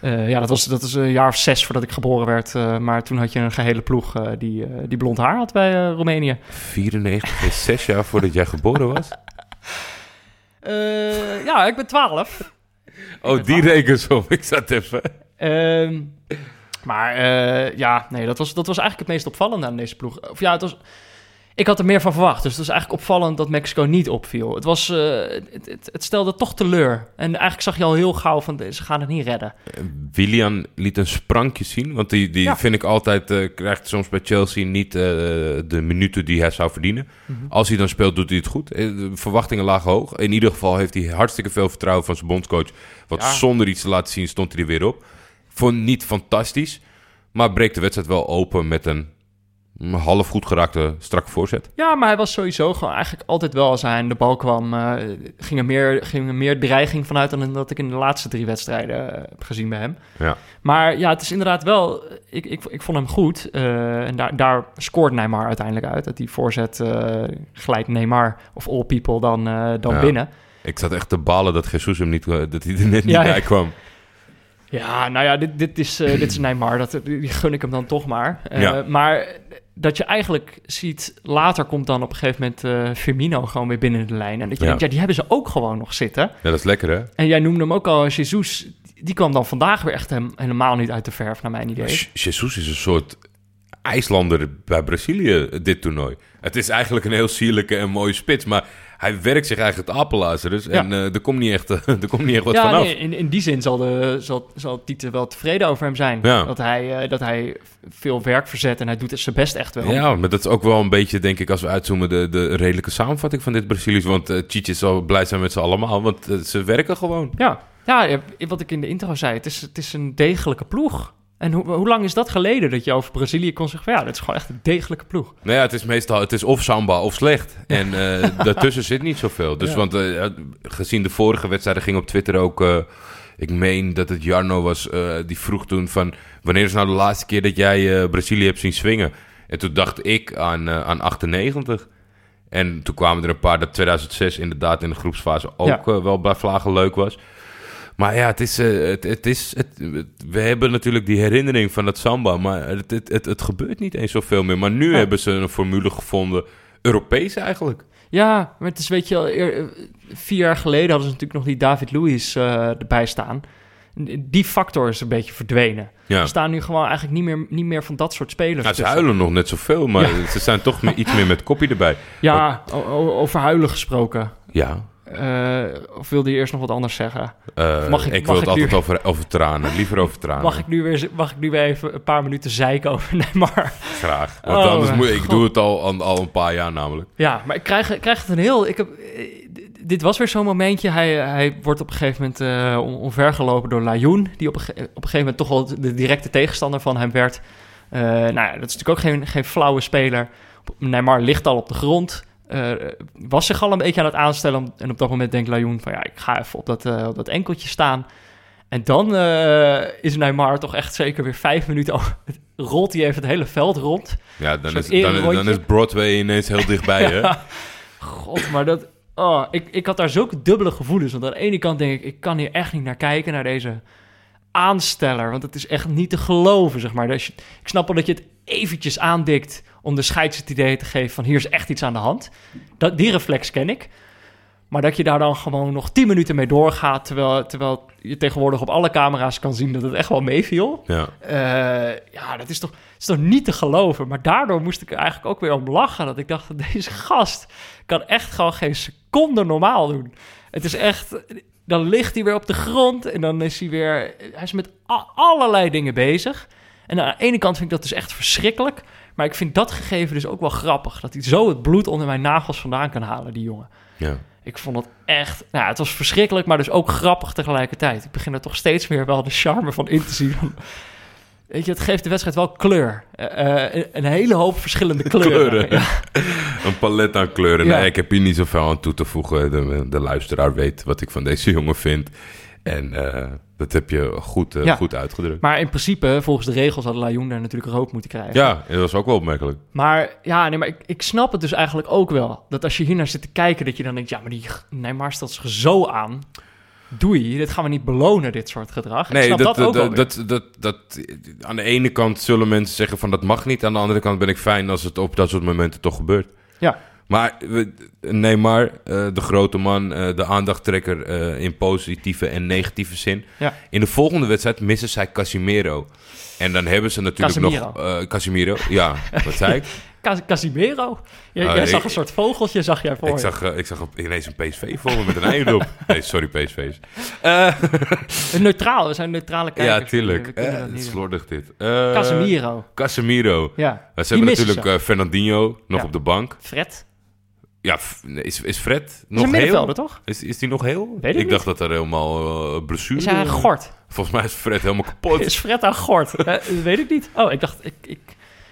Speaker 1: Eh, ja, dat was, dat is een jaar of zes voordat ik geboren werd. eh, maar toen had je een gehele ploeg die, die blond haar had bij Roemenië.
Speaker 3: 94 is zes jaar voordat jij geboren was?
Speaker 1: Ja, ik ben 12.
Speaker 3: Oh, die rekensom. Ik zat even.
Speaker 1: Maar eh, ja, nee, dat was, dat was eigenlijk het meest opvallende aan deze ploeg. Of ja, het was, ik had er meer van verwacht. Dus het was eigenlijk opvallend dat Mexico niet opviel. Het, was, eh, het, het, het stelde toch teleur. En eigenlijk zag je al heel gauw van, ze gaan het niet redden.
Speaker 3: Willian liet een sprankje zien. Want die, die
Speaker 1: Ja.
Speaker 3: vind ik altijd... eh, krijgt soms bij Chelsea niet eh, de minuten die hij zou verdienen.
Speaker 1: Mhm.
Speaker 3: Als hij dan speelt, doet hij het goed. Eh, De verwachtingen lagen hoog. In ieder geval heeft hij hartstikke veel vertrouwen van zijn bondscoach. Want
Speaker 1: Ja.
Speaker 3: zonder iets te laten zien stond hij er weer op. Vond niet fantastisch. Maar breekt de wedstrijd wel open met een half goed geraakte strakke voorzet.
Speaker 1: Ja, maar hij was sowieso gewoon eigenlijk altijd wel als hij aan de bal kwam... eh, ging, er meer, ging er meer dreiging vanuit dan dat ik in de laatste drie wedstrijden eh, heb gezien bij hem.
Speaker 3: Ja.
Speaker 1: Maar ja, het is inderdaad wel... Ik, ik, ik vond hem goed. eh, en daar, daar scoort Neymar uiteindelijk uit. Dat die voorzet glijdt Neymar of all people dan, dan
Speaker 3: Ja.
Speaker 1: binnen.
Speaker 3: Ik zat echt te balen dat Jesus hem niet, dat hij er net niet
Speaker 1: ja.
Speaker 3: bij kwam.
Speaker 1: Ja, nou ja, dit, dit, is, eh, dit is Neymar. Dat, die gun ik hem dan toch maar. Eh,
Speaker 3: Ja.
Speaker 1: Maar dat je eigenlijk ziet... Later komt dan op een gegeven moment eh, Firmino gewoon weer binnen de lijn. En dat je
Speaker 3: Ja.
Speaker 1: denkt, ja, die hebben ze ook gewoon nog zitten.
Speaker 3: Ja, dat is lekker hè?
Speaker 1: En jij noemde hem ook al, Jesus... Die kwam dan vandaag weer echt hem, helemaal niet uit de verf, naar mijn idee.
Speaker 3: Je- Jesus is een soort IJslander bij Brazilië, dit toernooi. Het is eigenlijk een heel sierlijke en mooie spits, maar hij werkt zich eigenlijk het appellazerus.
Speaker 1: Ja.
Speaker 3: En eh, er, komt niet echt, er komt niet echt wat
Speaker 1: ja,
Speaker 3: vanaf.
Speaker 1: nee, in, in die zin zal, de, zal, zal Tieten wel tevreden over hem zijn.
Speaker 3: Ja.
Speaker 1: Dat, hij, eh, dat hij veel werk verzet en hij doet het zijn best echt wel.
Speaker 3: Ja, maar dat is ook wel een beetje, denk ik, als we uitzoomen, de, de redelijke samenvatting van dit Brazilië. Want eh Chichi zal blij zijn met z'n allemaal, want eh, ze werken gewoon.
Speaker 1: Ja, ja, ja, wat ik in de intro zei, het is, het is een degelijke ploeg. En hoe hoe lang is dat geleden dat je over Brazilië kon zeggen... van, ja, dat is gewoon echt een degelijke ploeg.
Speaker 3: Nou ja, het is meestal het is of samba of slecht. En eh, daartussen zit niet zoveel. Dus
Speaker 1: Ja.
Speaker 3: want eh, gezien de vorige wedstrijden ging op Twitter ook... eh, ik meen dat het Jarno was, die vroeg toen van... wanneer is nou de laatste keer dat jij Brazilië hebt zien swingen? En toen dacht ik aan, aan 98. En toen kwamen er een paar dat 2006 inderdaad in de groepsfase ook
Speaker 1: Ja.
Speaker 3: wel bij Vlagen leuk was. Maar ja, het is, eh, het, het is het, we hebben natuurlijk die herinnering van dat samba, maar het, het, het, het gebeurt niet eens zoveel meer. Maar nu
Speaker 1: Ja.
Speaker 3: hebben ze een formule gevonden, Europees eigenlijk.
Speaker 1: Ja, maar het is, weet je eer- eh, vier jaar geleden hadden ze natuurlijk nog die David Luiz eh, erbij staan. Die factor is een beetje verdwenen.
Speaker 3: Ja.
Speaker 1: Er staan nu gewoon eigenlijk niet meer, niet meer van dat soort spelers.
Speaker 3: Nou, ze
Speaker 1: tussen.
Speaker 3: huilen nog net zoveel, maar ze zijn toch meer- iets meer met koppie erbij.
Speaker 1: Ja, over huilen gesproken.
Speaker 3: Ja,
Speaker 1: Eh, of wilde je eerst nog wat anders zeggen?
Speaker 3: eh,
Speaker 1: Mag ik-
Speaker 3: ik,
Speaker 1: mag
Speaker 3: wil het
Speaker 1: ik
Speaker 3: altijd over, over tranen, liever over tranen.
Speaker 1: Mag ik, nu weer, mag ik nu weer even een paar minuten zeiken over Neymar?
Speaker 3: Graag, want
Speaker 1: Oh,
Speaker 3: anders moet ik
Speaker 1: God.
Speaker 3: doe het al, al, al een paar jaar namelijk.
Speaker 1: Ja, maar ik krijg, ik krijg het een heel... Ik heb, eh, dit was weer zo'n momentje. Hij, hij wordt op een gegeven moment eh on- omvergelopen door Lajoen... die op een, op een gegeven moment toch wel de directe tegenstander van hem werd. Eh, nou ja, dat is natuurlijk ook geen, geen flauwe speler. Neymar ligt al op de grond. Eh, was zich al een beetje aan het aanstellen. En op dat moment denkt Lajoen van ja, ik ga even op dat, eh, op dat enkeltje staan. En dan eh, is Neymar toch echt zeker weer vijf minuten... over- rolt hij even het hele veld rond.
Speaker 3: Ja, dan is, dan, dan is Broadway ineens heel dichtbij, hè?
Speaker 1: God, maar dat... Oh, ik, ik had daar zulke dubbele gevoelens. Want aan de ene kant denk ik, ik kan hier echt niet naar kijken, naar deze aansteller. Want het is echt niet te geloven, zeg maar. Dus je- ik snap wel dat je het eventjes aandikt om de scheids het idee te geven van hier is echt iets aan de hand. Dat, die reflex ken ik. Maar dat je daar dan gewoon nog 10 minuten mee doorgaat, terwijl, terwijl je tegenwoordig op alle camera's kan zien dat het echt wel meeviel.
Speaker 3: Ja.
Speaker 1: Eh, ja, dat is toch, is toch niet te geloven. Maar daardoor moest ik er eigenlijk ook weer om lachen. Dat ik dacht, deze gast kan echt gewoon geen seconde normaal doen. Het is echt... Dan ligt hij weer op de grond en dan is hij weer... Hij is met allerlei dingen bezig. En aan de ene kant vind ik dat dus echt verschrikkelijk. Maar ik vind dat gegeven dus ook wel grappig. Dat hij zo het bloed onder mijn nagels vandaan kan halen, die jongen.
Speaker 3: ja.
Speaker 1: Ik vond het echt... Nou, het was verschrikkelijk, maar dus ook grappig tegelijkertijd. Ik begin er toch steeds meer wel de charme van in te zien. Weet je, het geeft de wedstrijd wel kleur. Eh, eh, een hele hoop verschillende kleuren.
Speaker 3: Kleuren.
Speaker 1: Ja.
Speaker 3: Een palet aan kleuren.
Speaker 1: Ja.
Speaker 3: Nee, ik heb hier niet zoveel aan toe te voegen. De, de luisteraar weet wat ik van deze jongen vind. En eh, dat heb je goed,
Speaker 1: Ja.
Speaker 3: goed uitgedrukt.
Speaker 1: Maar in principe, volgens de regels, had Lajoen daar natuurlijk rood moeten krijgen.
Speaker 3: Ja, dat was ook wel opmerkelijk.
Speaker 1: Maar ja, nee, maar ik, ik snap het dus eigenlijk ook wel. Dat als je hier naar zit te kijken, dat je dan denkt... Ja, maar die Neymar stelt zich zo aan. Doei, dit gaan we niet belonen, dit soort gedrag. ik
Speaker 3: Nee,
Speaker 1: snap
Speaker 3: dat,
Speaker 1: dat,
Speaker 3: dat, dat, dat, dat, aan de ene kant zullen mensen zeggen van dat mag niet. Aan de andere kant ben ik fijn als het op dat soort momenten toch gebeurt.
Speaker 1: Ja.
Speaker 3: Maar Neymar, eh, de grote man, eh, de aandachttrekker eh, in positieve en negatieve zin.
Speaker 1: Ja.
Speaker 3: In de volgende wedstrijd missen zij Casimiro. En dan hebben ze natuurlijk nog... Casimiro, ja, wat zei ik?
Speaker 1: Cas- Casimiro. Jij,
Speaker 3: Oh,
Speaker 1: jij
Speaker 3: ik-
Speaker 1: zag een soort vogeltje, zag jij voor
Speaker 3: Ik
Speaker 1: je.
Speaker 3: zag, eh, ik zag op, ineens een PSV voor me met een einde op. Nee, sorry PSV's. Eh,
Speaker 1: Een neutraal, we zijn neutrale kijkers.
Speaker 3: ja, tuurlijk. Eh, slordig dit. Eh,
Speaker 1: Casemiro.
Speaker 3: Casemiro.
Speaker 1: Ja.
Speaker 3: Uh, ze hebben natuurlijk Fernandinho nog
Speaker 1: Ja.
Speaker 3: op de bank.
Speaker 1: Fred.
Speaker 3: Ja, is, is Fred
Speaker 1: Is
Speaker 3: nog
Speaker 1: middenvelder,
Speaker 3: heel?
Speaker 1: toch?
Speaker 3: Is, is die nog heel?
Speaker 1: Weet ik
Speaker 3: ik dacht dat er helemaal eh blessure...
Speaker 1: Is hij gort?
Speaker 3: Volgens mij is Fred helemaal kapot.
Speaker 1: Is Fred een gort? Weet ik niet. Oh, ik dacht... Ik, ik,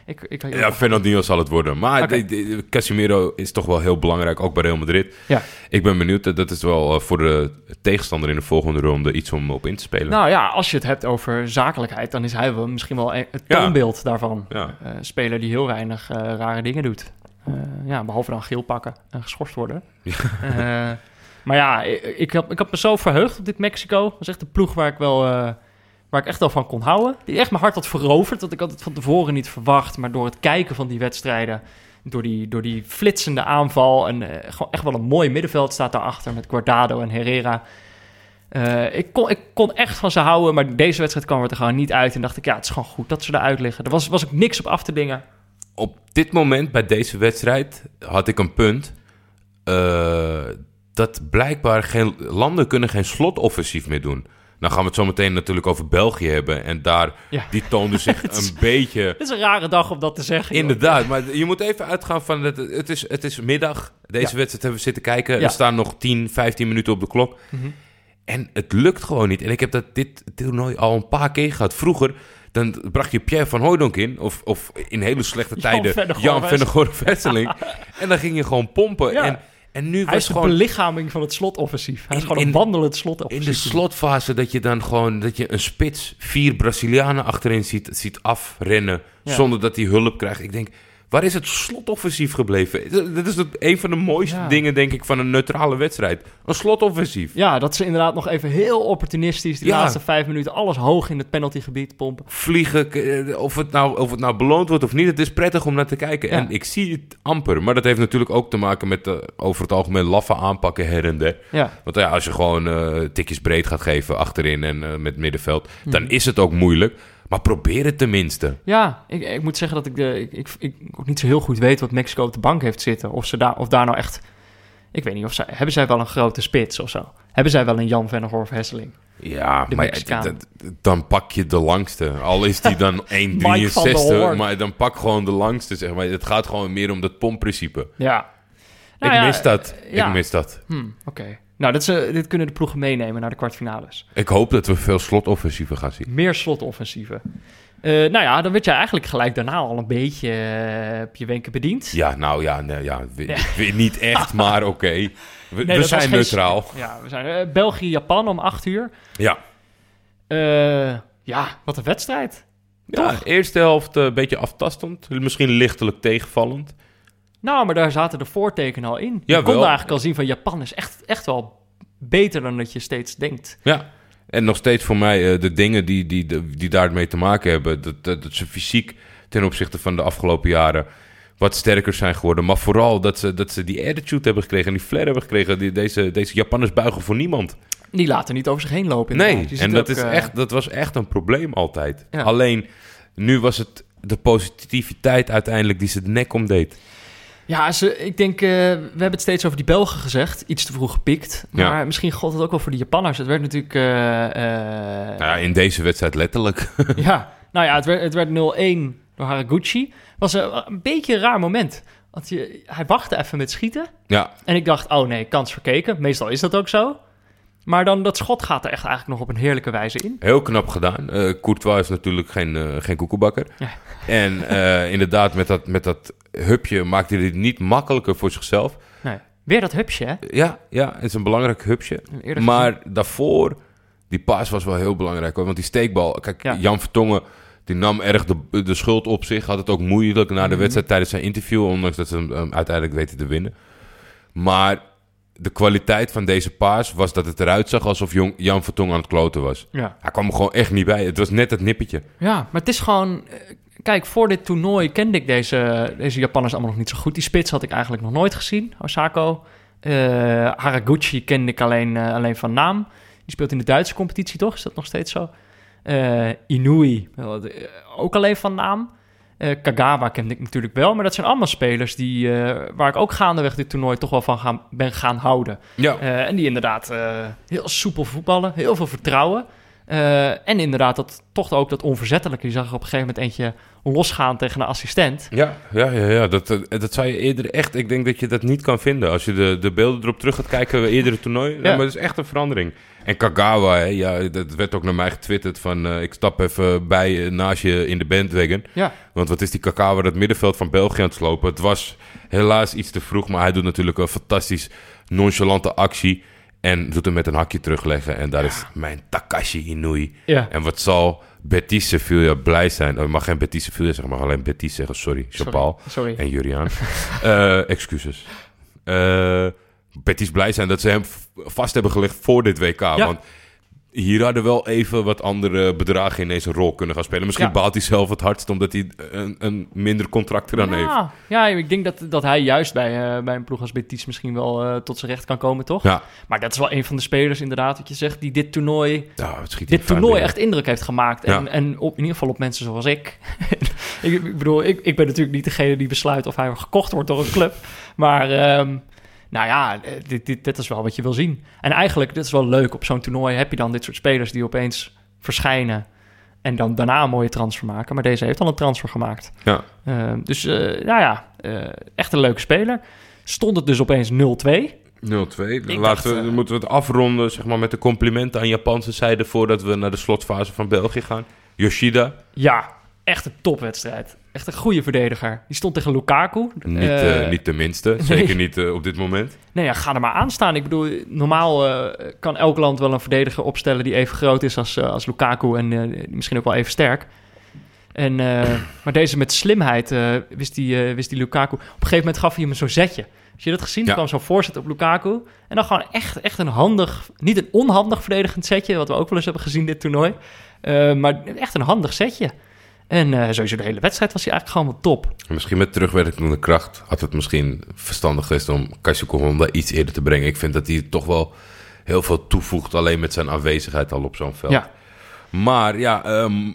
Speaker 1: ik, ik, ik-
Speaker 3: Ja, Fernandinho zal het worden. Maar de- de- Casemiro is toch wel heel belangrijk, ook bij Real Madrid.
Speaker 1: Ja.
Speaker 3: Ik ben benieuwd. eh, Dat is wel eh, voor de tegenstander in de volgende ronde iets om op in te spelen.
Speaker 1: Nou ja, als je het hebt over zakelijkheid, dan is hij wel misschien wel een- het
Speaker 3: Ja.
Speaker 1: toonbeeld daarvan.
Speaker 3: Ja.
Speaker 1: Eh, speler die heel weinig rare dingen doet. Ja, behalve dan geel pakken en geschorst worden. Maar ja, ik, ik, had, ik had me zo verheugd op dit Mexico. Dat was echt een ploeg waar ik wel... waar ik echt wel van kon houden. Die echt mijn hart had veroverd. Dat ik had het van tevoren niet verwacht. Maar door het kijken van die wedstrijden... Door die, door die flitsende aanval. En eh, gewoon echt wel een mooi middenveld staat daarachter. Met Guardado en Herrera. Eh, ik, kon, ik kon echt van ze houden. Maar deze wedstrijd kwam er er gewoon niet uit. En dacht ik, ja, het is gewoon goed dat ze eruit liggen. Er was, was ook niks op af te dingen.
Speaker 3: Op dit moment bij deze wedstrijd had ik een punt. eh, dat blijkbaar geen, landen kunnen geen slotoffensief meer doen. Dan gaan we het zo meteen natuurlijk over België hebben. En daar,
Speaker 1: Ja.
Speaker 3: die toonde zich
Speaker 1: is-
Speaker 3: een beetje...
Speaker 1: Het is een rare dag om dat te zeggen. joh.
Speaker 3: Inderdaad, maar je moet even uitgaan van... Het, het, is, het is middag. Deze
Speaker 1: Ja.
Speaker 3: wedstrijd hebben we zitten kijken.
Speaker 1: Ja.
Speaker 3: Er staan nog 10, 15 minuten op de klok.
Speaker 1: Mhm.
Speaker 3: En het lukt gewoon niet. En ik heb dat dit toernooi al een paar keer gehad. Vroeger, dan bracht je Pierre van Hooydonk in. Of, of in hele slechte tijden Jan Vennegoor Wesseling. en dan ging je gewoon pompen.
Speaker 1: Ja.
Speaker 3: En, en nu
Speaker 1: Hij
Speaker 3: was
Speaker 1: is de
Speaker 3: gewoon
Speaker 1: belichaming van het slotoffensief. Hij is
Speaker 3: In-
Speaker 1: gewoon een
Speaker 3: in-
Speaker 1: wandelend
Speaker 3: in
Speaker 1: slotoffensief.
Speaker 3: de slotfase dat je dan gewoon... dat je een spits, vier Brazilianen achterin ziet, ziet afrennen...
Speaker 1: Ja.
Speaker 3: zonder dat hij hulp krijgt. Ik denk... Waar is het slotoffensief gebleven? Dat is het, een van de mooiste
Speaker 1: Ja.
Speaker 3: dingen, denk ik, van een neutrale wedstrijd. Een slotoffensief.
Speaker 1: Ja, dat ze inderdaad nog even heel opportunistisch... die
Speaker 3: Ja.
Speaker 1: laatste vijf minuten alles hoog in het penaltygebied pompen.
Speaker 3: vliegen, eh, of het, nou, of het nou beloond wordt of niet, het is prettig om naar te kijken.
Speaker 1: Ja.
Speaker 3: En ik zie het amper, maar dat heeft natuurlijk ook te maken met de, over het algemeen laffe aanpakken her en der. Want ja, als je gewoon eh tikjes breed gaat geven achterin en eh, met middenveld, dan
Speaker 1: Mhm.
Speaker 3: is het ook moeilijk. Maar probeer het tenminste.
Speaker 1: ja ik, ik moet zeggen dat ik, de, ik, ik, ik ook niet zo heel goed weet... wat Mexico op de bank heeft zitten. Of, ze daar, of daar nou echt... Ik weet niet, of zij, hebben zij wel een grote spits of zo? Hebben zij wel een Jan Vennegoor of Hesseling?
Speaker 3: Ja,
Speaker 1: De
Speaker 3: maar ja, dan pak je de langste. Al is die dan 1,63,
Speaker 1: Mike van der Hoorn.
Speaker 3: maar dan pak gewoon de langste, zeg maar. Het gaat gewoon meer om dat pompprincipe.
Speaker 1: Ja. Nou
Speaker 3: ik
Speaker 1: ja,
Speaker 3: mis dat.
Speaker 1: eh, ja.
Speaker 3: Ik mis dat.
Speaker 1: Hm, Oké. Nou, dit, ze, dit kunnen de ploegen meenemen naar de kwartfinales.
Speaker 3: Ik hoop dat we veel slotoffensieven gaan zien.
Speaker 1: Meer slotoffensieven. Eh, nou ja, dan werd je eigenlijk gelijk daarna al een beetje uh, op je wenken bediend.
Speaker 3: Ja, nou ja, nee, ja, niet echt, maar oké. We,
Speaker 1: Nee,
Speaker 3: we
Speaker 1: dat was
Speaker 3: zijn
Speaker 1: geen-
Speaker 3: neutraal.
Speaker 1: Ja, we zijn eh, België-Japan om 8 uur.
Speaker 3: Ja.
Speaker 1: Eh, ja, wat een wedstrijd.
Speaker 3: ja, eerste helft eh, een beetje aftastend. Misschien lichtelijk tegenvallend.
Speaker 1: Nou, maar daar zaten de voortekenen al in. Je kon eigenlijk al zien van Japan is echt, echt wel beter dan dat je steeds denkt.
Speaker 3: Ja. En nog steeds voor mij eh, de dingen die, die, die, die daarmee te maken hebben. Dat, dat, dat ze fysiek ten opzichte van de afgelopen jaren wat sterker zijn geworden. Maar vooral dat ze, dat ze die attitude hebben gekregen en die flair hebben gekregen. Die, deze, deze Japanners buigen voor niemand.
Speaker 1: Die laten niet over zich heen lopen.
Speaker 3: Nee, en dat,
Speaker 1: ook,
Speaker 3: is
Speaker 1: eh,
Speaker 3: echt, dat was echt een probleem altijd.
Speaker 1: Ja.
Speaker 3: Alleen, nu was het de positiviteit uiteindelijk die ze de nek omdeed.
Speaker 1: Ja, ze, ik denk, eh, we hebben het steeds over die Belgen gezegd. Iets te vroeg gepikt.
Speaker 3: Ja.
Speaker 1: Maar misschien gold het ook wel voor de Japanners. Het werd natuurlijk... eh, eh,
Speaker 3: Nou ja, in deze wedstrijd letterlijk.
Speaker 1: ja, nou ja, het werd, het werd 0-1 door Haraguchi. was een, een beetje een raar moment. Want je, hij wachtte even met schieten.
Speaker 3: ja,
Speaker 1: En ik dacht, oh nee, kans verkeken. Meestal is dat ook zo. Maar dan dat schot gaat er echt eigenlijk nog op een heerlijke wijze in.
Speaker 3: heel knap gedaan. Eh Courtois is natuurlijk geen, eh, geen koekenbakker.
Speaker 1: Ja.
Speaker 3: En eh, inderdaad, met dat, met dat hupje maakte hij het niet makkelijker voor zichzelf.
Speaker 1: Nee. Weer dat hupsje, hè?
Speaker 3: Ja, ja, het is een belangrijk hupje. Maar daarvoor, die paas was wel heel belangrijk. Hoor. Want die steekbal, kijk,
Speaker 1: Ja.
Speaker 3: Jan Vertongen, die nam erg de, de schuld op zich. Had het ook moeilijk na de
Speaker 1: Mhm.
Speaker 3: wedstrijd tijdens zijn interview. Ondanks dat ze hem um, uiteindelijk weten te winnen. Maar de kwaliteit van deze paas was dat het eruit zag alsof Jong- Jan Vertongen aan het kloten was.
Speaker 1: Ja.
Speaker 3: Hij kwam er gewoon echt niet bij. Het was net het nippertje.
Speaker 1: Ja, maar het is gewoon... eh, Kijk, voor dit toernooi kende ik deze, deze Japanners allemaal nog niet zo goed. Die spits had ik eigenlijk nog nooit gezien, Osako. Eh, Haraguchi kende ik alleen, eh, alleen van naam. Die speelt in de Duitse competitie, toch? Is dat nog steeds zo? Eh, Inui, ook alleen van naam. Eh, Kagawa kende ik natuurlijk wel. Maar dat zijn allemaal spelers die, eh, waar ik ook gaandeweg dit toernooi toch wel van gaan, ben gaan houden.
Speaker 3: Ja,
Speaker 1: Eh, en die inderdaad heel soepel voetballen, heel veel vertrouwen. En inderdaad, dat, toch ook dat onverzettelijke. Je zag er op een gegeven moment eentje losgaan tegen een assistent.
Speaker 3: ja, ja, ja, ja. Dat, dat zou je eerder echt... Ik denk dat je dat niet kan vinden. Als je de, de beelden erop terug gaat kijken, eerdere toernooi. Ja. Maar het is echt een verandering. En Kagawa, hè, ja, dat werd ook naar mij getwitterd van... eh, ik stap even bij eh, naast je in de bandwagon.
Speaker 1: Ja,
Speaker 3: Want wat is die Kagawa dat middenveld van België aan het slopen? Het was helaas iets te vroeg, maar hij doet natuurlijk een fantastisch nonchalante actie. En doet hem met een hakje terugleggen. En daar is mijn Takashi Inui.
Speaker 1: ja.
Speaker 3: En wat zal Betis Sevilla blij zijn? Oh, ik mag geen Betis Sevilla zeggen, mag alleen Betis zeggen. Sorry,
Speaker 1: Sorry.
Speaker 3: en Juriaan. Eh, excuses. Eh Betis blij zijn dat ze hem vast hebben gelegd voor dit WK. Want hier hadden wel even wat andere bedragen ineens een rol kunnen gaan spelen. Misschien
Speaker 1: Ja.
Speaker 3: baalt hij zelf het hardst omdat hij een, een minder contract eraan heeft.
Speaker 1: ja, ik denk dat, dat hij juist bij, eh, bij een ploeg als Betis misschien wel eh, tot zijn recht kan komen, toch?
Speaker 3: Ja,
Speaker 1: Maar dat is wel een van de spelers inderdaad, wat je zegt, die dit toernooi,
Speaker 3: ja het schiet in
Speaker 1: dit toernooi echt indruk heeft gemaakt. En, en op, in ieder geval op mensen zoals ik. ik, ik bedoel, ik, ik ben natuurlijk niet degene die besluit of hij gekocht wordt door een club. Maar ehm, nou ja, eh, dit, dit, dit is wel wat je wil zien. En eigenlijk, dit is wel leuk. Op zo'n toernooi heb je dan dit soort spelers die opeens verschijnen. En dan daarna een mooie transfer maken. Maar deze heeft al een transfer gemaakt.
Speaker 3: Ja.
Speaker 1: Ehm, dus eh, nou ja, eh, echt een leuke speler. Stond het dus opeens 0-2.
Speaker 3: 0-2.
Speaker 1: Ik
Speaker 3: Laten
Speaker 1: dacht,
Speaker 3: we,
Speaker 1: eh,
Speaker 3: moeten we het afronden zeg maar, met de complimenten aan Japanse zijde... voordat we naar de slotfase van België gaan. Yoshida,
Speaker 1: Ja, echt een topwedstrijd. Echt een goede verdediger. Die stond tegen Lukaku.
Speaker 3: niet,
Speaker 1: eh,
Speaker 3: niet de minste. Zeker niet eh, op dit moment.
Speaker 1: Nee, ja, ga er maar aan staan. Ik bedoel, normaal kan elk land wel een verdediger opstellen die even groot is als, als Lukaku en misschien ook wel even sterk. En, maar deze met slimheid wist, die, wist die Lukaku. Op een gegeven moment gaf hij hem zo'n zetje. Heb je dat gezien?
Speaker 3: Ja.
Speaker 1: Kwam zo'n voorzet op Lukaku. En dan gewoon echt, echt een handig, niet een onhandig verdedigend setje, wat we ook wel eens hebben gezien dit toernooi. Maar echt een handig setje. En eh, sowieso de hele wedstrijd was hij eigenlijk gewoon wel top.
Speaker 3: Misschien met terugwerkende kracht had het misschien verstandig geweest om Kaisuke Honda iets eerder te brengen. Ik vind dat hij toch wel heel veel toevoegt, alleen met zijn aanwezigheid al op zo'n veld.
Speaker 1: Ja.
Speaker 3: Maar ja, ehm,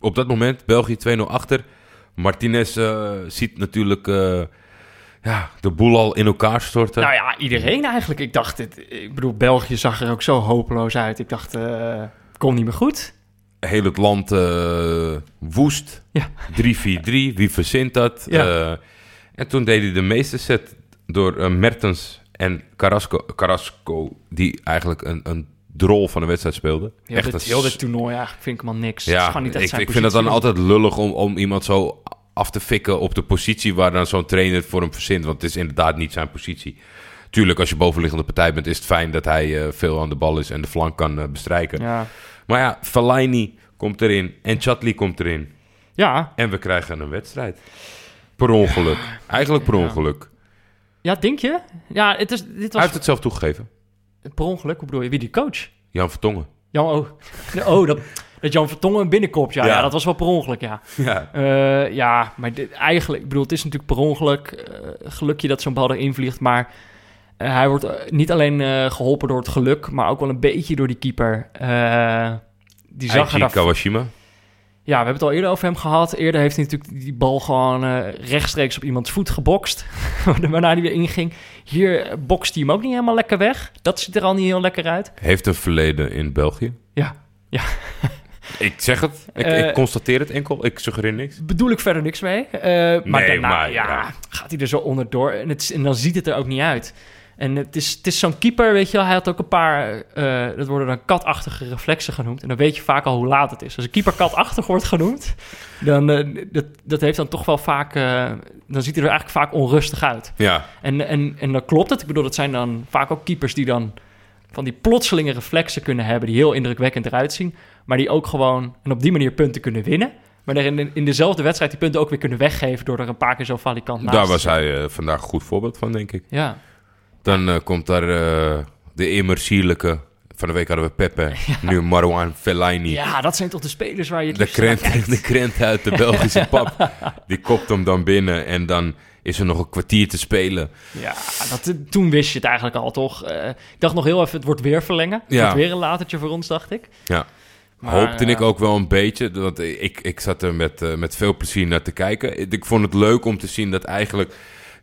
Speaker 3: op dat moment België 2-0 achter. Martinez eh, ziet natuurlijk eh, ja, de boel al in elkaar storten.
Speaker 1: Nou ja, iedereen eigenlijk. Ik dacht, dit, ik bedoel, België zag er ook zo hopeloos uit. Ik dacht, eh het komt niet meer goed.
Speaker 3: Heel het land eh, woest.
Speaker 1: Ja.
Speaker 3: 3-4-3, wie verzint dat?
Speaker 1: Ja.
Speaker 3: Eh, en toen deed hij de meeste set door eh, Mertens en Carrasco, Carrasco, die eigenlijk een, een drol van de wedstrijd speelde. Echt
Speaker 1: dit, heel dit toernooi eigenlijk vind ik hem al niks.
Speaker 3: Ja,
Speaker 1: niet echt
Speaker 3: ik,
Speaker 1: zijn
Speaker 3: ik vind het dan altijd lullig om, om iemand zo af te fikken op de positie waar dan zo'n trainer voor hem verzint. Want het is inderdaad niet zijn positie. Tuurlijk, als je bovenliggende partij bent, is het fijn dat hij veel aan de bal is en de flank kan bestrijken.
Speaker 1: Ja.
Speaker 3: Maar ja, Fellaini komt erin en Chatli komt erin.
Speaker 1: Ja.
Speaker 3: En we krijgen een wedstrijd. Per ongeluk. Eigenlijk per ongeluk.
Speaker 1: ja, denk je? Ja, het is, dit
Speaker 3: Hij
Speaker 1: was
Speaker 3: heeft het zelf toegegeven.
Speaker 1: per ongeluk. Hoe bedoel je? Wie die coach?
Speaker 3: Jan Vertongen.
Speaker 1: Jan, oh, oh dat, dat Jan Vertongen een binnenkopt. Ja, ja.
Speaker 3: Ja.
Speaker 1: dat was wel per ongeluk, ja.
Speaker 3: Ja.
Speaker 1: Eh, ja, maar dit, eigenlijk, ik bedoel, het is natuurlijk per ongeluk. eh, gelukje dat zo'n bal erin vliegt, maar hij wordt eh, niet alleen eh, geholpen door het geluk, maar ook wel een beetje door die keeper. Eh, die zag er
Speaker 3: Aichi. Kawashima.
Speaker 1: Ja, we hebben het al eerder over hem gehad. Eerder heeft hij natuurlijk die bal gewoon rechtstreeks op iemands voet gebokst. waarna hij weer inging. Hier bokst hij hem ook niet helemaal lekker weg. Dat ziet er al niet heel lekker uit.
Speaker 3: Heeft een verleden in België.
Speaker 1: Ja, ja.
Speaker 3: Ik zeg het. Ik, ik constateer het enkel. Ik suggereer niks.
Speaker 1: bedoel ik verder niks mee. Eh, maar
Speaker 3: Nee,
Speaker 1: daarna
Speaker 3: maar
Speaker 1: ja,
Speaker 3: ja.
Speaker 1: gaat hij er zo onderdoor. En, het, en dan ziet het er ook niet uit. En het is, het is zo'n keeper, weet je wel. Hij had ook een paar, eh, dat worden dan katachtige reflexen genoemd. En dan weet je vaak al hoe laat het is. Als een keeper katachtig wordt genoemd, dan eh, dat, dat heeft dan toch wel vaak... eh, dan ziet hij er eigenlijk vaak onrustig uit.
Speaker 3: Ja,
Speaker 1: En, en, en dan klopt het. Ik bedoel, dat zijn dan vaak ook keepers die dan van die plotselinge reflexen kunnen hebben... die heel indrukwekkend eruit zien. Maar die ook gewoon en op die manier punten kunnen winnen. Maar er in, in dezelfde wedstrijd die punten ook weer kunnen weggeven... door er een paar keer zo valikant naast
Speaker 3: daar was hij vandaag een goed voorbeeld van, denk ik.
Speaker 1: Ja,
Speaker 3: Dan eh, komt daar eh, de immer sierlijke... Van de week hadden we Pepe, nu Marwan Fellaini.
Speaker 1: ja, dat zijn toch de spelers waar je
Speaker 3: De
Speaker 1: naar
Speaker 3: krent, de krent uit de Belgische pap. Die kopt hem dan binnen en dan is er nog een kwartier te spelen.
Speaker 1: Ja, dat, toen wist je het eigenlijk al, toch? Eh, ik dacht nog heel even, het wordt weer verlengen. Het
Speaker 3: Ja.
Speaker 1: wordt weer een latertje voor ons, dacht ik.
Speaker 3: Ja.
Speaker 1: Maar,
Speaker 3: Hoopte ik ook wel een beetje, want ik, ik zat er met, met veel plezier naar te kijken. Ik vond het leuk om te zien dat eigenlijk,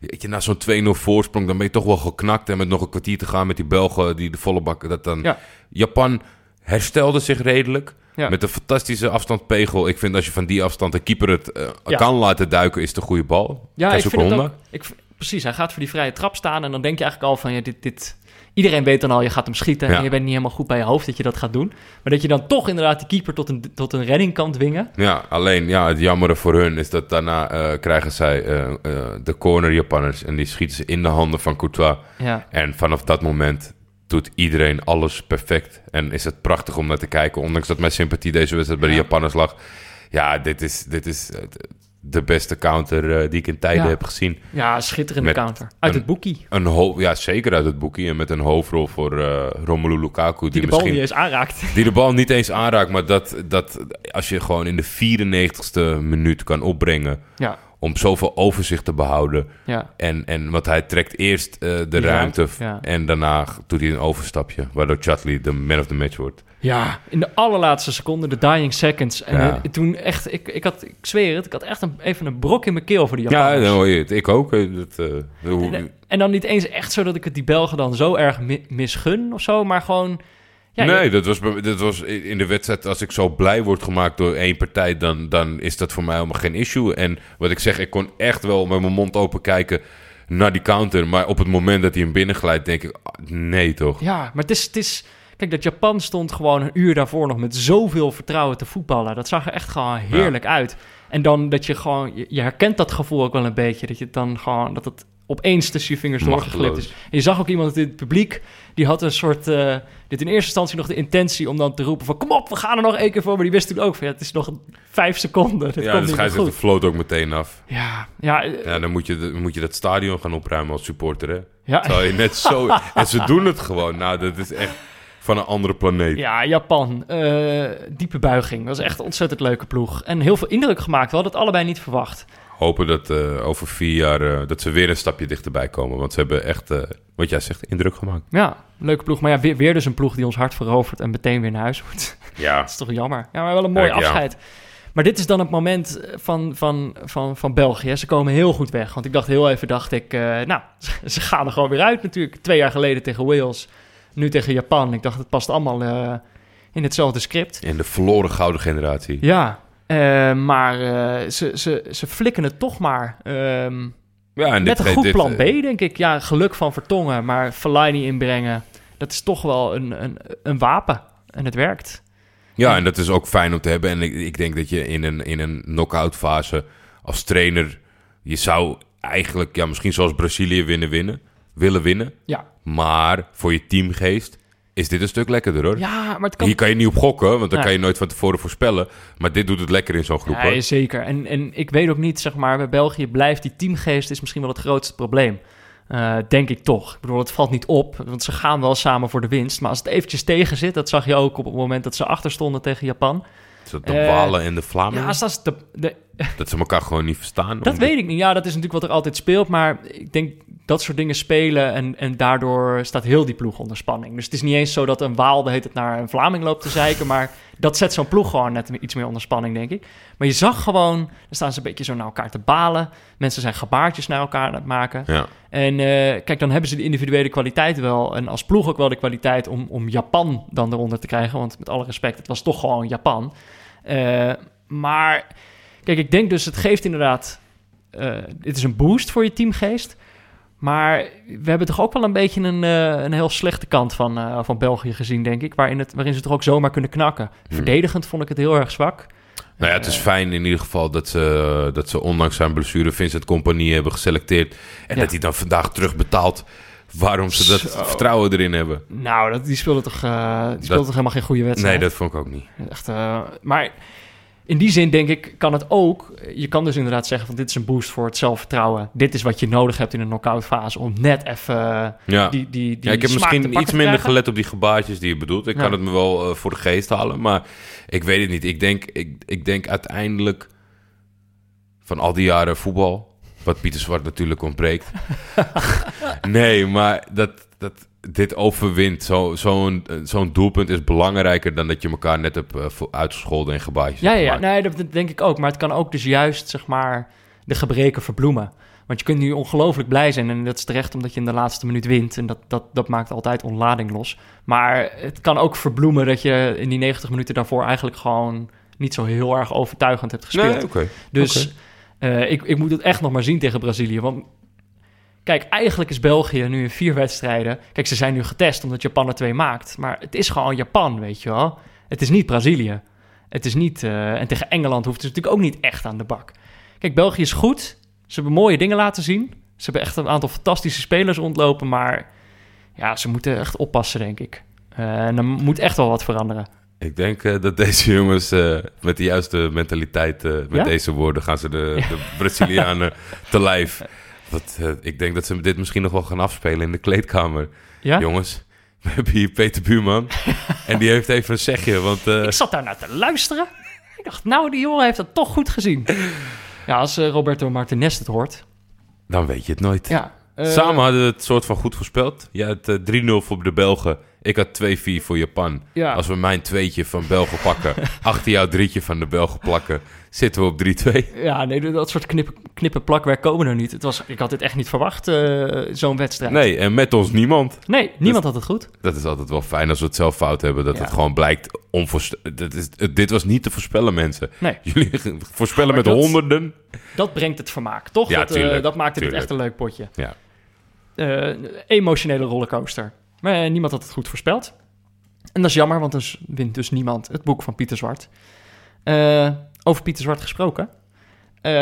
Speaker 3: je, na zo'n 2-0 voorsprong, dan ben je toch wel geknakt. En met nog een kwartier te gaan met die Belgen, die de volle bak, dat dan...
Speaker 1: Ja.
Speaker 3: Japan herstelde zich redelijk.
Speaker 1: Ja.
Speaker 3: Met een fantastische afstandpegel. Ik vind als je van die afstand de keeper het eh,
Speaker 1: Ja.
Speaker 3: kan laten duiken, is een goede bal.
Speaker 1: Ja, ik vind het ook. Ik, precies, hij gaat voor die vrije trap staan en dan denk je eigenlijk al van ja, dit, dit. Iedereen weet dan al, je gaat hem schieten
Speaker 3: Ja.
Speaker 1: en je bent niet helemaal goed bij je hoofd dat je dat gaat doen. Maar dat je dan toch inderdaad die keeper tot een, tot een redding kan dwingen.
Speaker 3: Ja, alleen ja, het jammere voor hun is dat daarna eh, krijgen zij eh, eh, de corner Japanners en die schieten ze in de handen van Courtois.
Speaker 1: Ja,
Speaker 3: En vanaf dat moment doet iedereen alles perfect. En is het prachtig om naar te kijken, ondanks dat mijn sympathie deze wedstrijd bij de
Speaker 1: Ja.
Speaker 3: Japanners lag. Ja, dit is, dit is de beste counter eh, die ik in tijden
Speaker 1: Ja.
Speaker 3: heb gezien.
Speaker 1: ja schitterende
Speaker 3: Met
Speaker 1: counter. Uit
Speaker 3: een-
Speaker 1: het boekie.
Speaker 3: Een ho- ja, zeker uit het boekje. En met een hoofdrol voor eh, Romelu Lukaku. Die,
Speaker 1: Die de bal niet eens aanraakt.
Speaker 3: die de bal niet eens aanraakt, maar dat, dat als je gewoon in de 94ste minuut kan opbrengen
Speaker 1: Ja,
Speaker 3: om zoveel overzicht te behouden.
Speaker 1: ja.
Speaker 3: En, en want hij trekt eerst eh, de ruimte,
Speaker 1: ja.
Speaker 3: en daarna doet hij een overstapje, waardoor Chatley de man of the match wordt.
Speaker 1: Ja, in de allerlaatste seconde, de dying seconds. En
Speaker 3: Ja.
Speaker 1: eh, toen echt, ik, ik, had, ik zweer het, ik had echt een, even een brok in mijn keel voor die
Speaker 3: Ja, dan hoor je het. Ik ook. eh, Dat,
Speaker 1: En, en dan niet eens echt zo dat ik het die Belgen dan zo erg mi- misgun of zo, maar gewoon... Ja,
Speaker 3: nee,
Speaker 1: je-
Speaker 3: dat was, dat was in de wedstrijd. Als ik zo blij word gemaakt door één partij, dan, dan is dat voor mij helemaal geen issue. En wat ik zeg, ik kon echt wel met mijn mond open kijken naar die counter. Maar op het moment dat hij hem binnenglijdt, denk ik, ah, nee toch?
Speaker 1: Ja, maar het is, het is... Kijk, dat Japan stond gewoon een uur daarvoor nog met zoveel vertrouwen te voetballen. Dat zag er echt gewoon heerlijk uit. En dan dat je gewoon... Je, herkent dat gevoel ook wel een beetje. Dat je dan gewoon... Dat het opeens tussen je vingers doorgeglipt is. En je zag ook iemand in het publiek... Die had een soort... eh, dit in eerste instantie nog de intentie om dan te roepen van... Kom op, we gaan er nog één keer voor. Maar die wist toen ook van... Ja, het is nog vijf seconden. Dit
Speaker 3: Ja,
Speaker 1: komt
Speaker 3: de
Speaker 1: niet meer
Speaker 3: scheidsrechter
Speaker 1: goed.
Speaker 3: floot ook meteen af.
Speaker 1: Ja, ja, eh,
Speaker 3: Ja, dan moet je, dan moet je dat stadion gaan opruimen als supporter, hè?
Speaker 1: ja.
Speaker 3: Terwijl je net zo... en ze doen het gewoon. Nou, dat is echt van een andere planeet.
Speaker 1: Ja, Japan. eh, diepe buiging. Dat was echt een ontzettend leuke ploeg. En heel veel indruk gemaakt. We hadden het allebei niet verwacht.
Speaker 3: Hopen dat eh, over vier jaar eh, dat ze weer een stapje dichterbij komen. Want ze hebben echt, wat jij zegt, indruk gemaakt.
Speaker 1: Ja, leuke ploeg. Maar ja, weer, weer dus een ploeg die ons hart verovert en meteen weer naar huis moet.
Speaker 3: Ja.
Speaker 1: Dat is toch jammer. Ja, maar wel een mooi
Speaker 3: Ja, ja.
Speaker 1: afscheid. Maar dit is dan het moment van, van, van, van België. Ze komen heel goed weg. Want ik dacht heel even, dacht ik... nou, ze gaan er gewoon weer uit natuurlijk. Twee jaar geleden tegen Wales. Nu tegen Japan. Ik dacht, het past allemaal eh, in hetzelfde script.
Speaker 3: In de verloren gouden generatie.
Speaker 1: Ja, eh, maar eh, ze, ze, ze flikken het toch maar. Ehm,
Speaker 3: Ja, en
Speaker 1: met
Speaker 3: dit-
Speaker 1: een goed
Speaker 3: dit,
Speaker 1: plan B, denk ik. Ja, geluk van Vertongen, maar Fellaini inbrengen. dat is toch wel een, een, een wapen. En het werkt.
Speaker 3: Ja, en dat is ook fijn om te hebben. En ik, ik denk dat je in een, in een knock-out fase als trainer... Je zou eigenlijk, ja, misschien zoals Brazilië winnen, winnen, willen winnen.
Speaker 1: Ja.
Speaker 3: Maar voor je teamgeest is dit een stuk lekkerder hoor.
Speaker 1: Ja, maar het kan...
Speaker 3: Hier kan je niet op gokken, want dan kan je nooit van tevoren voorspellen. Maar dit doet het lekker in zo'n groep hoor.
Speaker 1: Ja, zeker. En, en ik weet ook niet, zeg maar, bij België blijft die teamgeest is misschien wel het grootste probleem. Eh, denk ik toch. Ik bedoel, het valt niet op, want ze gaan wel samen voor de winst. Maar als het eventjes tegen zit, dat zag je ook op het moment dat ze achter stonden tegen Japan.
Speaker 3: De
Speaker 1: Eh,
Speaker 3: Walen en de Vlamingen?
Speaker 1: Ja, dat, is de, de,
Speaker 3: Dat ze elkaar gewoon niet verstaan?
Speaker 1: dat weet ik niet. Ja, dat is natuurlijk wat er altijd speelt. Maar ik denk dat soort dingen spelen en, en daardoor staat heel die ploeg onder spanning. Dus het is niet eens zo dat een Waal de heet het naar een Vlaming loopt te zeiken. Maar dat zet zo'n ploeg gewoon net iets meer onder spanning, denk ik. Maar je zag gewoon, dan staan ze een beetje zo naar elkaar te balen. Mensen zijn gebaartjes naar elkaar aan het maken.
Speaker 3: Ja.
Speaker 1: En eh, kijk, dan hebben ze de individuele kwaliteit wel. En als ploeg ook wel de kwaliteit om, om Japan dan eronder te krijgen. Want met alle respect, het was toch gewoon Japan. Eh, maar kijk, ik denk dus, het geeft inderdaad... eh dit is een boost voor je teamgeest. Maar we hebben toch ook wel een beetje een, eh, een heel slechte kant van, eh, van België gezien, denk ik. Waarin, het, waarin ze toch ook zomaar kunnen knakken. Verdedigend vond ik het heel erg zwak.
Speaker 3: Nou ja, het is fijn in ieder geval dat ze, dat ze ondanks zijn blessure Vincent Compagnie hebben geselecteerd. En
Speaker 1: Ja.
Speaker 3: dat hij dan vandaag terugbetaalt waarom ze dat
Speaker 1: Zo.
Speaker 3: vertrouwen erin hebben.
Speaker 1: Nou, dat, die speelde toch, eh, die speelde
Speaker 3: Dat-
Speaker 1: toch helemaal geen goede wedstrijd?
Speaker 3: Nee, dat vond ik ook niet.
Speaker 1: Echt, eh, maar in die zin denk ik, kan het ook... Je kan dus inderdaad zeggen van dit is een boost voor het zelfvertrouwen. Dit is wat je nodig hebt in een knock-out fase om net even eh,
Speaker 3: Ja.
Speaker 1: die, die, die
Speaker 3: ja, ik heb misschien iets minder gelet op die gebaartjes die je bedoelt. Ik
Speaker 1: Ja.
Speaker 3: kan het me wel eh, voor de geest halen, maar ik weet het niet. Ik denk, ik, ik denk uiteindelijk van al die jaren voetbal, wat Pieter Zwart natuurlijk ontbreekt. nee, maar dat, dat dit overwint. Zo- Zo'n zo'n doelpunt is belangrijker dan dat je elkaar net hebt eh, uitgescholden en gebaartjes
Speaker 1: Ja, ja, nee, dat, denk ik ook. Maar het kan ook dus juist, zeg maar, de gebreken verbloemen. Want je kunt nu ongelooflijk blij zijn en dat is terecht omdat je in de laatste minuut wint. En dat, dat, dat maakt altijd ontlading los. Maar het kan ook verbloemen dat je in die 90 minuten daarvoor eigenlijk gewoon niet zo heel erg overtuigend hebt gespeeld.
Speaker 3: Nee, oké.
Speaker 1: Dus eh, ik, ik moet het echt nog maar zien tegen Brazilië. Want kijk, eigenlijk is België nu in vier wedstrijden. Kijk, ze zijn nu getest omdat Japan er twee maakt. Maar het is gewoon Japan, weet je wel. Het is niet Brazilië. Het is niet. eh, en tegen Engeland hoeft het natuurlijk ook niet echt aan de bak. Kijk, België is goed. Ze hebben mooie dingen laten zien. Ze hebben echt een aantal fantastische spelers rondlopen. Maar ja, ze moeten echt oppassen, denk ik. Eh, en er moet echt wel wat veranderen.
Speaker 3: Ik denk eh, dat deze jongens met de juiste mentaliteit, met
Speaker 1: Ja?
Speaker 3: deze woorden, gaan ze de, de Brazilianen te lijf. Wat, eh, ik denk dat ze dit misschien nog wel gaan afspelen in de kleedkamer.
Speaker 1: Ja?
Speaker 3: Jongens, we hebben hier Peter Buurman. en die heeft even een zegje, want... eh,
Speaker 1: Ik zat daar naar te luisteren. Ik dacht, nou, die jongen heeft dat toch goed gezien. Ja, als eh, Roberto Martinez het hoort.
Speaker 3: dan weet je het nooit.
Speaker 1: Ja,
Speaker 3: Samen hadden we het soort van goed voorspeld. Had eh, 3-0 voor de Belgen. Ik had 2-4 voor Japan.
Speaker 1: Ja.
Speaker 3: Als we mijn tweetje van Belgen pakken, achter jouw drietje van de Belgen plakken, zitten we op 3-2.
Speaker 1: Ja, nee, dat soort knippen, knippen plakwerk komen er niet. Het was, ik had dit echt niet verwacht, eh, zo'n wedstrijd.
Speaker 3: Nee, en met ons niemand.
Speaker 1: Nee, niemand had het goed.
Speaker 3: Dat is altijd wel fijn als we het zelf fout hebben. Dat
Speaker 1: Ja.
Speaker 3: het gewoon blijkt onvoorst- dat is, het- Dit was niet te voorspellen, mensen.
Speaker 1: Nee,
Speaker 3: Jullie voorspellen
Speaker 1: Maar
Speaker 3: met
Speaker 1: dat-
Speaker 3: honderden.
Speaker 1: dat brengt het vermaak, toch?
Speaker 3: Ja,
Speaker 1: dat, eh, dat
Speaker 3: tuurlijk.
Speaker 1: het echt een leuk potje.
Speaker 3: Ja.
Speaker 1: Eh, emotionele rollercoaster. Maar eh, niemand had het goed voorspeld. En dat is jammer, want dus wint dus niemand het boek van Pieter Zwart. Eh, over Pieter Zwart gesproken. Eh,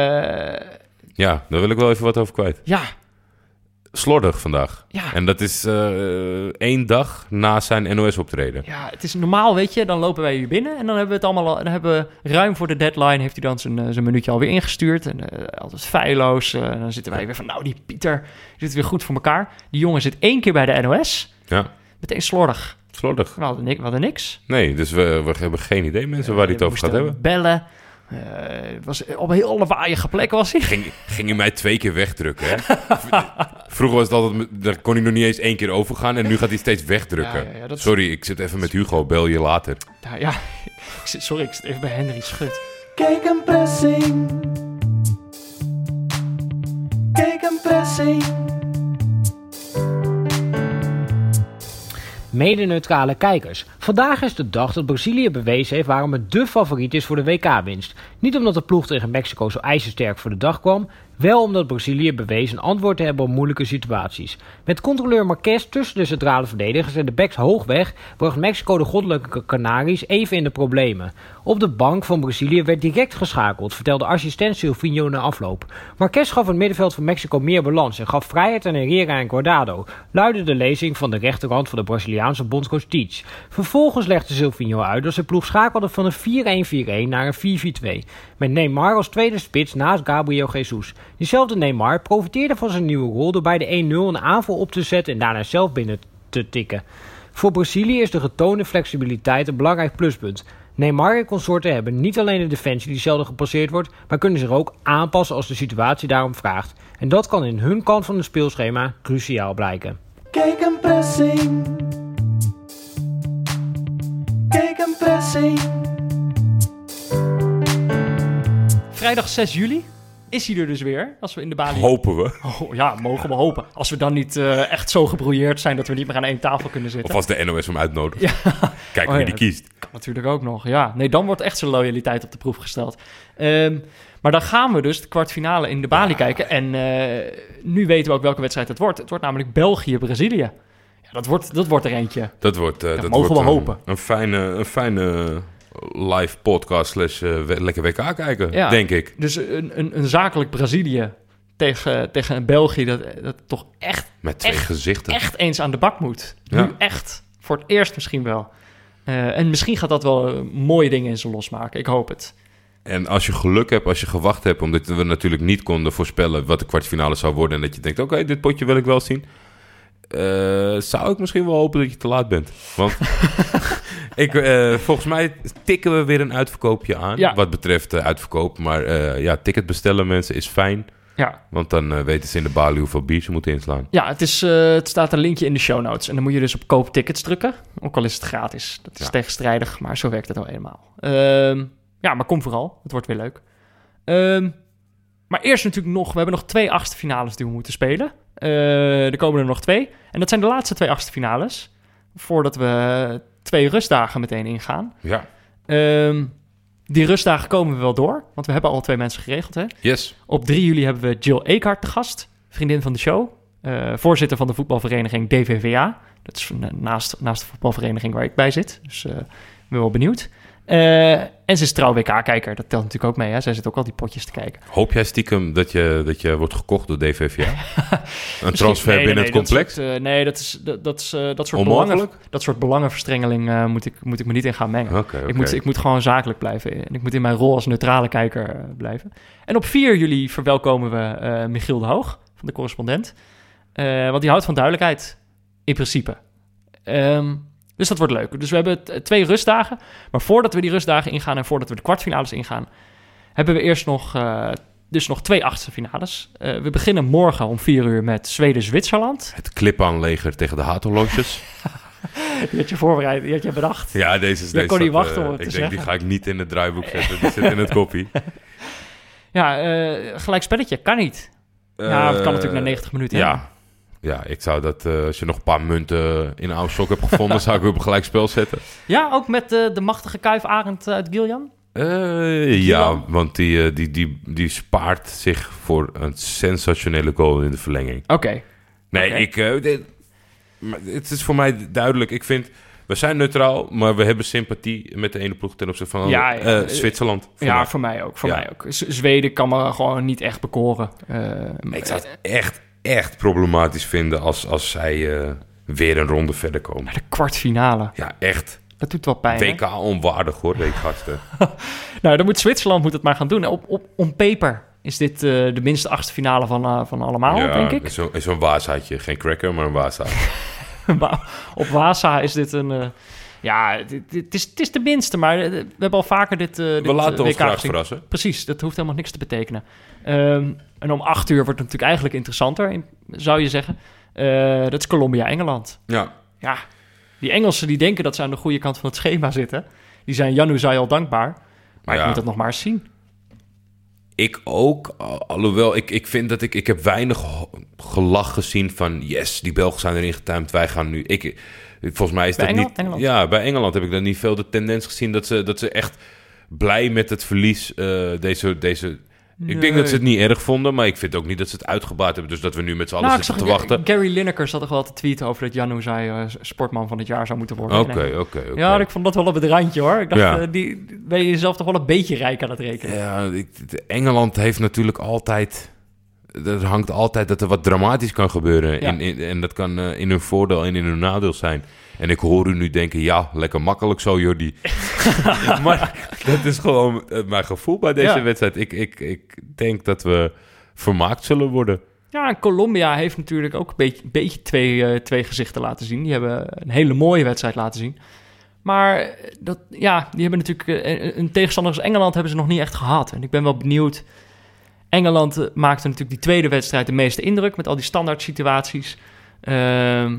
Speaker 3: ja, daar wil ik wel even wat over kwijt.
Speaker 1: ja,
Speaker 3: Slordig vandaag.
Speaker 1: ja.
Speaker 3: En dat is één dag na zijn NOS-optreden.
Speaker 1: Ja, het is normaal, weet je. Dan lopen wij hier binnen en dan hebben we het allemaal al. Dan hebben we ruim voor de deadline. Heeft hij dan zijn, zijn minuutje alweer ingestuurd. En altijd feilloos. en dan zitten wij weer van. Nou, die Pieter zit weer goed voor elkaar. Die jongen zit één keer bij de NOS.
Speaker 3: Ja,
Speaker 1: Meteen slordig.
Speaker 3: slordig.
Speaker 1: We hadden, ni- we hadden niks.
Speaker 3: Nee, dus we, we hebben geen idee, mensen, waar hij het over gaat hebben.
Speaker 1: Bellen. Eh, het was op een heel lawaaiige plek was hij.
Speaker 3: Ging, ging hij mij twee keer wegdrukken, hè? Vroeger was het altijd... Daar kon hij nog niet eens één keer overgaan... en nu gaat hij steeds wegdrukken.
Speaker 1: Ja, ja, dat
Speaker 3: Sorry, ik zit even met Hugo. Bel je later.
Speaker 1: Ja, ja. Ik zit- sorry, ik zit even bij Henry Schut.
Speaker 5: Kijk een pressing. Kijk een pressing.
Speaker 6: Mede-neutrale kijkers. Vandaag is de dag dat Brazilië bewezen heeft waarom het dé favoriet is voor de WK-winst. Niet omdat de ploeg tegen Mexico zo ijzersterk voor de dag kwam, wel omdat Brazilië bewees een antwoord te hebben op moeilijke situaties. Met controleur Marquez tussen de centrale verdedigers en de backs hoog weg, bracht Mexico de goddelijke Canaries even in de problemen. Op de bank van Brazilië werd direct geschakeld, vertelde assistent Silvinho na afloop. Marquez gaf het middenveld van Mexico meer balans en gaf vrijheid aan Herrera en Guardado, luidde de lezing van de rechterhand van de Braziliaanse bondscoach Teach. Vervolgens legde Silvinho uit dat zijn ploeg schakelde van een 4-1-4-1 naar een 4-4-2, met Neymar als tweede spits naast Gabriel Jesus. Diezelfde Neymar profiteerde van zijn nieuwe rol door bij de 1-0 een aanval op te zetten en daarna zelf binnen te tikken. Voor Brazilië is de getoonde flexibiliteit een belangrijk pluspunt. Neymar en consorten hebben niet alleen een defensie die zelden gepasseerd wordt, maar kunnen zich ook aanpassen als de situatie daarom vraagt. En dat kan in hun kant van het speelschema cruciaal blijken.
Speaker 5: Kijk een pressing. Kijk een pressing.
Speaker 1: Vrijdag 6 juli is hij er dus weer, als we in de Bali...
Speaker 3: Hopen we.
Speaker 1: Oh, ja, mogen we hopen. Als we dan niet eh, echt zo gebrouilleerd zijn dat we niet meer aan één tafel kunnen zitten.
Speaker 3: Of als de NOS hem uitnodigt. Kijk
Speaker 1: Oh
Speaker 3: wie
Speaker 1: ja,
Speaker 3: die kiest.
Speaker 1: Kan natuurlijk ook nog, ja. Nee, dan wordt echt zijn loyaliteit op de proef gesteld. Ehm, maar dan gaan we dus de kwartfinale in de Bali kijken. En eh, nu weten we ook welke wedstrijd het wordt. Het wordt namelijk België-Brazilië. Ja, dat wordt, dat wordt er eentje.
Speaker 3: Dat wordt, eh, dat
Speaker 1: mogen
Speaker 3: wordt
Speaker 1: we
Speaker 3: een,
Speaker 1: hopen.
Speaker 3: Een fijne, een fijne live podcast slash eh, lekker WK kijken,
Speaker 1: Ja.
Speaker 3: denk ik.
Speaker 1: Dus een, een, een zakelijk Brazilië tegen, tegen een België dat, dat toch echt,
Speaker 3: Met twee
Speaker 1: Echt,
Speaker 3: gezichten.
Speaker 1: echt eens aan de bak moet.
Speaker 3: Ja.
Speaker 1: Nu echt. Voor het eerst misschien wel. Eh, en misschien gaat dat wel eh, mooie dingen in ze losmaken. Ik hoop het.
Speaker 3: En als je geluk hebt, als je gewacht hebt, omdat we natuurlijk niet konden voorspellen wat de kwartfinale zou worden. En dat je denkt, oké, dit potje wil ik wel zien. Eh, zou ik misschien wel hopen dat je te laat bent. Want ik, eh, volgens mij tikken we weer een uitverkoopje aan.
Speaker 1: Ja.
Speaker 3: Wat betreft eh, uitverkoop. Maar ja, ticket bestellen mensen is fijn.
Speaker 1: Ja,
Speaker 3: Want dan weten ze in de balie hoeveel bier ze moeten inslaan.
Speaker 1: Ja, het, is, het staat een linkje in de show notes. En dan moet je dus op koop tickets drukken. Ook al is het gratis. Dat is
Speaker 3: Ja.
Speaker 1: tegenstrijdig, maar zo werkt het nou eenmaal. Ehm, ja, maar kom vooral. Het wordt weer leuk. Ehm, maar eerst natuurlijk nog... We hebben nog twee achtste finales die we moeten spelen. Eh, er komen er nog twee. En dat zijn de laatste twee achtste finales. Voordat we twee rustdagen meteen ingaan.
Speaker 3: Ja.
Speaker 1: Ehm, die rustdagen komen we wel door. Want we hebben al twee mensen geregeld, hè?
Speaker 3: Yes.
Speaker 1: Op 3 juli hebben we Jill Eekhart te gast, vriendin van de show. eh, voorzitter van de voetbalvereniging DVVA. Dat is een- naast, naast de voetbalvereniging waar ik bij zit. Dus eh, ik ben wel benieuwd. Eh, en ze is trouw WK-kijker. Dat telt natuurlijk ook mee. Hè? Zij zit ook al die potjes te kijken.
Speaker 3: Hoop jij stiekem dat je, dat je wordt gekocht door DVVA? een transfer
Speaker 1: nee,
Speaker 3: binnen
Speaker 1: nee,
Speaker 3: het complex?
Speaker 1: Dat soort, eh, nee, dat, is, dat, dat, is, eh, dat, soort
Speaker 3: Onmogelijk?
Speaker 1: belangen, dat soort belangenverstrengeling eh, moet, ik, moet ik me niet in gaan mengen. Ik, moet, ik moet gewoon zakelijk blijven. En ik moet in mijn rol als neutrale kijker blijven. En op 4 juli verwelkomen we Michiel de Hoog, van de correspondent. Want die houdt van duidelijkheid, in principe. Ehm, dus dat wordt leuk. Dus we hebben t- twee rustdagen. Maar voordat we die rustdagen ingaan en voordat we de kwartfinales ingaan... hebben we eerst nog, eh, dus nog twee achtste finales. Eh, we beginnen morgen om 4 uur met Zweden-Zwitserland.
Speaker 3: Het clip-aanleger tegen de haatoloosjes.
Speaker 1: Die had je voorbereid, die had je bedacht.
Speaker 3: ja, deze is deze
Speaker 1: kon niet wachten
Speaker 3: eh,
Speaker 1: om
Speaker 3: Ik denk, die ga ik niet in het draaiboek zetten. Die zit in het kopie.
Speaker 1: Ja, eh, gelijk spelletje, kan niet. Ja, het kan natuurlijk na 90 minuten.
Speaker 3: Ja. Ja, ik zou dat, eh, als je nog een paar munten in een oude sok hebt gevonden, zou ik weer op een gelijk spel zetten.
Speaker 1: Ja, ook met eh, de machtige kuif Arend uit Giljan.
Speaker 3: Eh, ja, want die, eh, die, die, die spaart zich voor een sensationele goal in de verlenging.
Speaker 1: Oké.
Speaker 3: Nee, ik, eh, dit- het is voor mij duidelijk. Ik vind, we zijn neutraal, maar we hebben sympathie met de ene ploeg ten opzichte van
Speaker 1: Ja,
Speaker 3: eh. Zwitserland. Voor
Speaker 1: Ja,
Speaker 3: mij.
Speaker 1: voor mij ook. Voor
Speaker 3: Ja.
Speaker 1: mij ook. Z- Zweden kan me gewoon niet echt bekoren. Eh,
Speaker 3: Ik zou het echt, echt problematisch vinden als, als zij eh, weer een ronde verder komen.
Speaker 1: Maar de kwartfinale,
Speaker 3: Ja, echt.
Speaker 1: dat doet wel pijn. hè?
Speaker 3: WK onwaardig hoor, deze gasten.
Speaker 1: Nou, dan moet Zwitserland moet het maar gaan doen. Op, op, on paper is dit eh, de minste achtste finale van, eh, van allemaal,
Speaker 3: ja,
Speaker 1: denk ik.
Speaker 3: Zo'n zo'n waasaatje. Geen cracker, maar een waasaatje.
Speaker 1: Op Wasa is dit een... ja, het, is, het is de minste, maar we hebben al vaker dit, dit
Speaker 3: We laten ons
Speaker 1: WK
Speaker 3: graag
Speaker 1: gezien.
Speaker 3: verrassen.
Speaker 1: Precies, dat hoeft helemaal niks te betekenen. Ehm, en om acht uur wordt het natuurlijk eigenlijk interessanter, in- zou je zeggen. Eh, dat is Colombia-Engeland.
Speaker 3: Ja,
Speaker 1: Ja, die Engelsen die denken dat ze aan de goede kant van het schema zitten. Die zijn Januzaj al dankbaar. Maar
Speaker 3: Ja.
Speaker 1: ik moet dat nog maar eens zien.
Speaker 3: ik ook. Al- Alhoewel, ik, ik vind dat ik... Ik heb weinig gelach gezien van... Yes, die Belgen zijn erin getuimd, wij gaan nu... Ik, volgens mij is
Speaker 1: Bij
Speaker 3: dat
Speaker 1: Engel-
Speaker 3: niet...
Speaker 1: Engeland?
Speaker 3: Ja, bij Engeland heb ik dan niet veel de tendens gezien... dat ze, dat ze echt blij met het verlies eh, deze... deze ik denk dat ze het niet erg vonden, maar ik vind ook niet dat ze het uitgebaard hebben. Dus dat we nu met z'n allen
Speaker 1: Nou,
Speaker 3: zitten te wachten.
Speaker 1: Gary Lineker zat toch wel te tweeten over dat Janu zei eh, sportman van het jaar zou moeten worden.
Speaker 3: Oké, oké, oké.
Speaker 1: Ja, ik vond dat wel op het randje hoor. Ik dacht,
Speaker 3: Ja.
Speaker 1: eh, die, ben je jezelf toch wel een beetje rijk aan het rekenen.
Speaker 3: Ja, ik- Engeland heeft natuurlijk altijd... Er hangt altijd dat er wat dramatisch kan gebeuren.
Speaker 1: Ja.
Speaker 3: In, in- en dat kan eh, in hun voordeel en in hun nadeel zijn. En ik hoor u nu denken, ja, lekker makkelijk zo, Jordi. maar dat is gewoon eh, mijn gevoel bij deze
Speaker 1: Ja.
Speaker 3: wedstrijd. Ik, ik, ik denk dat we vermaakt zullen worden.
Speaker 1: Ja, en Colombia heeft natuurlijk ook een beetje, beetje twee, eh, twee gezichten laten zien. Die hebben een hele mooie wedstrijd laten zien. Maar eh, dat, ja, die hebben natuurlijk een- een tegenstander als Engeland hebben ze nog niet echt gehad. En ik ben wel benieuwd. Engeland maakte natuurlijk die tweede wedstrijd de meeste indruk met al die standaard situaties. Ehm,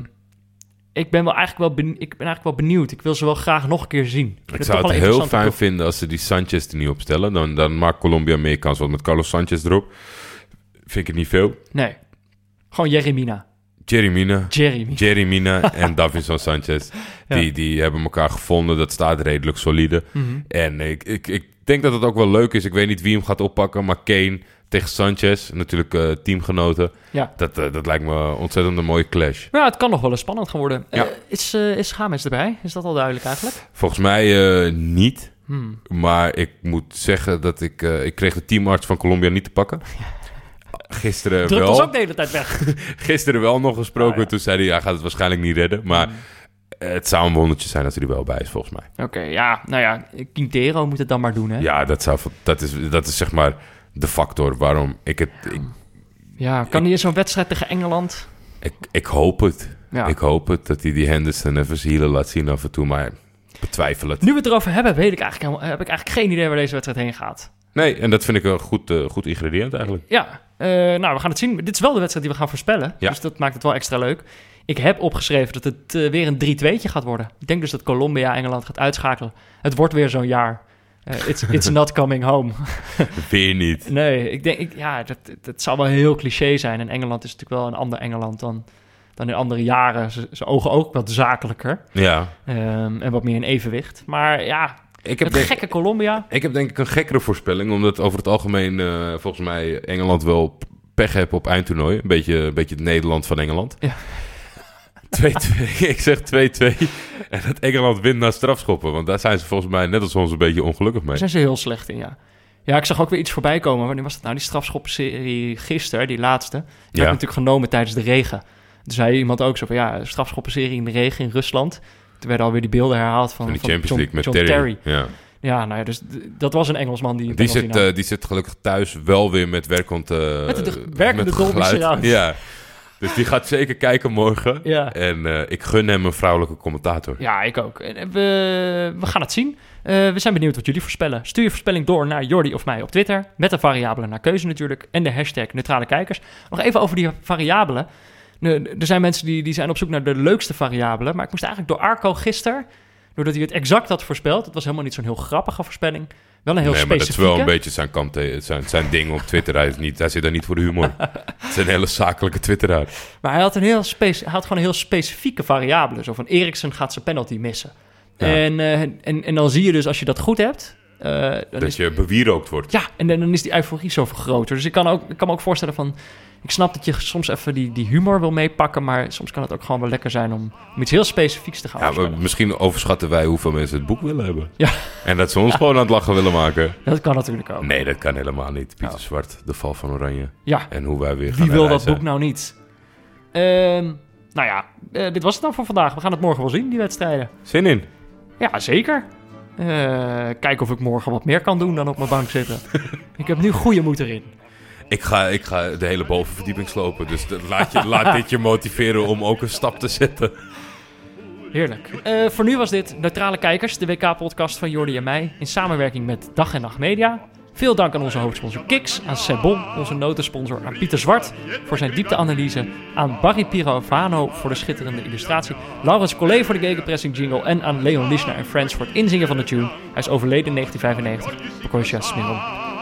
Speaker 1: ik ben wel eigenlijk wel, ben, ik ben eigenlijk wel benieuwd. Ik wil ze wel graag nog een keer zien.
Speaker 3: Ik zou het heel fijn vinden als ze die Sanchez er niet opstellen. Dan, dan maakt Colombia meer kans. Want met Carlos Sanchez erop vind ik het niet veel.
Speaker 1: Nee, gewoon Jeremina.
Speaker 3: Jerry Mina.
Speaker 1: Jeremy.
Speaker 3: Jerry Mina en Davinson Sanchez.
Speaker 1: Ja.
Speaker 3: Die, die hebben elkaar gevonden. Dat staat redelijk solide.
Speaker 1: Mhm.
Speaker 3: En ik, ik, ik denk dat het ook wel leuk is. Ik weet niet wie hem gaat oppakken. Maar Kane tegen Sanchez. Natuurlijk eh, teamgenoten.
Speaker 1: Ja.
Speaker 3: Dat, eh, dat lijkt me ontzettend een mooie clash.
Speaker 1: Ja, het kan nog wel eens spannend gaan worden.
Speaker 3: Ja.
Speaker 1: Eh, is, eh is Games erbij? Is dat al duidelijk eigenlijk?
Speaker 3: Volgens mij niet.
Speaker 1: Hmm.
Speaker 3: Maar ik moet zeggen dat ik... ik kreeg de teamarts van Colombia niet te pakken. Gisteren
Speaker 1: Drukt
Speaker 3: wel.
Speaker 1: ons ook de hele tijd weg.
Speaker 3: Gisteren wel nog gesproken.
Speaker 1: Ja.
Speaker 3: Toen zei hij, hij gaat het waarschijnlijk niet redden. Maar
Speaker 1: Hmm.
Speaker 3: het zou een wondertje zijn als hij er wel bij is, volgens mij.
Speaker 1: Oké, ja, nou ja, Quintero moet het dan maar doen, hè?
Speaker 3: Ja, dat, zou, dat, is, dat is zeg maar de factor waarom ik het... Ik,
Speaker 1: Ja, kan hij in zo'n wedstrijd tegen Engeland?
Speaker 3: ik, ik hoop het.
Speaker 1: Ja.
Speaker 3: Ik hoop het dat hij die Henderson even zijn hielen laat zien af en toe. Maar betwijfel het.
Speaker 1: Nu we het erover hebben, weet ik eigenlijk, helemaal- heb ik eigenlijk geen idee waar deze wedstrijd heen gaat.
Speaker 3: Nee, en dat vind ik een goed, eh, goed ingrediënt eigenlijk.
Speaker 1: Ja, eh, nou, we gaan het zien. Dit is wel de wedstrijd die we gaan voorspellen.
Speaker 3: Ja.
Speaker 1: Dus dat maakt het wel extra leuk. Ik heb opgeschreven dat het eh, weer een 3-2'tje gaat worden. Ik denk dus dat Colombia Engeland gaat uitschakelen. Het wordt weer zo'n jaar. Eh, it's, it's not coming home.
Speaker 3: Weer niet.
Speaker 1: Nee, ik denk, ik, ja, dat, dat zou wel heel cliché zijn. En Engeland is natuurlijk wel een ander Engeland dan, dan in andere jaren. Ze- Zijn ogen ook wat zakelijker
Speaker 3: Ja.
Speaker 1: ehm, en wat meer in evenwicht. Maar ja,
Speaker 3: Ik heb,
Speaker 1: het
Speaker 3: denk,
Speaker 1: gekke Colombia.
Speaker 3: ik heb denk ik een gekkere voorspelling. Omdat over het algemeen eh, volgens mij Engeland wel pech heeft op eindtoernooi. Een beetje, een beetje het Nederland van Engeland.
Speaker 1: Ja.
Speaker 3: 2-2. ik zeg 2-2. En dat Engeland wint na strafschoppen. Want daar zijn ze volgens mij net als ons een beetje ongelukkig mee.
Speaker 1: Daar zijn ze heel slecht in, ja. Ja, ik zag ook weer iets voorbij komen. Wanneer was dat nou? Die strafschoppenserie gisteren, die laatste. Die
Speaker 3: Ja.
Speaker 1: werd natuurlijk genomen tijdens de regen. Toen zei iemand ook zo van, ja, strafschoppenserie in de regen in Rusland. Toen werden alweer die beelden herhaald van,
Speaker 3: van Champions
Speaker 1: John,
Speaker 3: League met
Speaker 1: John
Speaker 3: Terry.
Speaker 1: Terry.
Speaker 3: Ja.
Speaker 1: Ja, nou ja, dus dat was een Engelsman die...
Speaker 3: Die,
Speaker 1: Engels
Speaker 3: zit,
Speaker 1: inhoudt.
Speaker 3: eh, die zit gelukkig thuis wel weer met werkend... eh,
Speaker 1: Met de werkende
Speaker 3: met. Ja. Dus die gaat zeker kijken morgen.
Speaker 1: Ja.
Speaker 3: En eh, ik gun hem een vrouwelijke commentator.
Speaker 1: Ja, ik ook. En We, we gaan het zien. Eh, we zijn benieuwd wat jullie voorspellen. Stuur je voorspelling door naar Jordi of mij op Twitter. Met de variabelen naar keuze natuurlijk. En de hashtag neutrale kijkers. Nog even over die variabelen. Er zijn mensen die, die zijn op zoek naar de leukste variabelen. Maar ik moest eigenlijk door Arco gisteren... Doordat hij het exact had voorspeld. Het was helemaal niet zo'n heel grappige voorspelling. Wel een heel
Speaker 3: nee, maar dat is
Speaker 1: specifieke.
Speaker 3: wel een beetje zijn, kant, eh, zijn, zijn ding op Twitter. Hij, is niet, hij zit daar niet voor de humor. het is een hele zakelijke twitteraar.
Speaker 1: Maar hij had, een heel hij had gewoon een heel specifieke variabele. Zo van Eriksen gaat zijn penalty missen.
Speaker 3: Ja.
Speaker 1: En, eh, en, en dan zie je dus als je dat goed hebt... eh,
Speaker 3: Dat
Speaker 1: is,
Speaker 3: je bewierookt wordt.
Speaker 1: ja, en dan dan is die euforie zoveel groter. Dus ik kan, ook, ik kan me ook voorstellen van... Ik snap dat je soms even die, die humor wil meepakken... maar soms kan het ook gewoon wel lekker zijn om, om iets heel specifieks te gaan
Speaker 3: Ja, maar misschien overschatten wij hoeveel mensen het boek willen hebben.
Speaker 1: Ja.
Speaker 3: En dat ze ons gewoon aan het lachen willen maken.
Speaker 1: Dat kan natuurlijk ook.
Speaker 3: Nee, dat kan helemaal niet. Pieter
Speaker 1: Nou.
Speaker 3: Zwart, de val van Oranje.
Speaker 1: Ja,
Speaker 3: En hoe wij weer gaan
Speaker 1: wie wil dat boek nou niet? Ehm, nou ja, eh, dit was het dan voor vandaag. We gaan het morgen wel zien, die wedstrijden.
Speaker 3: Zin in.
Speaker 1: Ja, zeker. Eh, kijken of ik morgen wat meer kan doen dan op mijn bank zitten. ik heb nu goede moed erin.
Speaker 3: Ik ga, de hele bovenverdieping slopen. Dus laat, je, laat dit je motiveren om ook een stap te zetten.
Speaker 1: Heerlijk. Eh, voor nu was dit Neutrale Kijkers, de WK-podcast van Jordi en mij, in samenwerking met Dag en Nacht Media. Veel dank aan onze hoofdsponsor Kiks, aan Sebon, onze notensponsor, aan Pieter Zwart voor zijn diepteanalyse, aan Barry Pirovano voor de schitterende illustratie, Laurens Collet voor de gegenpressing jingle en aan Leon Lischner en Friends voor het inzingen van de tune. Hij is overleden in 1995, Precocious Smiron.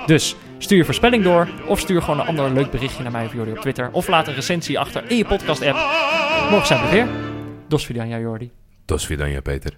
Speaker 1: Dus, Stuur je voorspelling door of stuur gewoon een ander leuk berichtje naar mij of Jordi op Twitter. Of laat een recensie achter in je podcast app. Morgen zijn we er weer. Dos Vidania Jordi.
Speaker 3: Tot svidanja, Peter.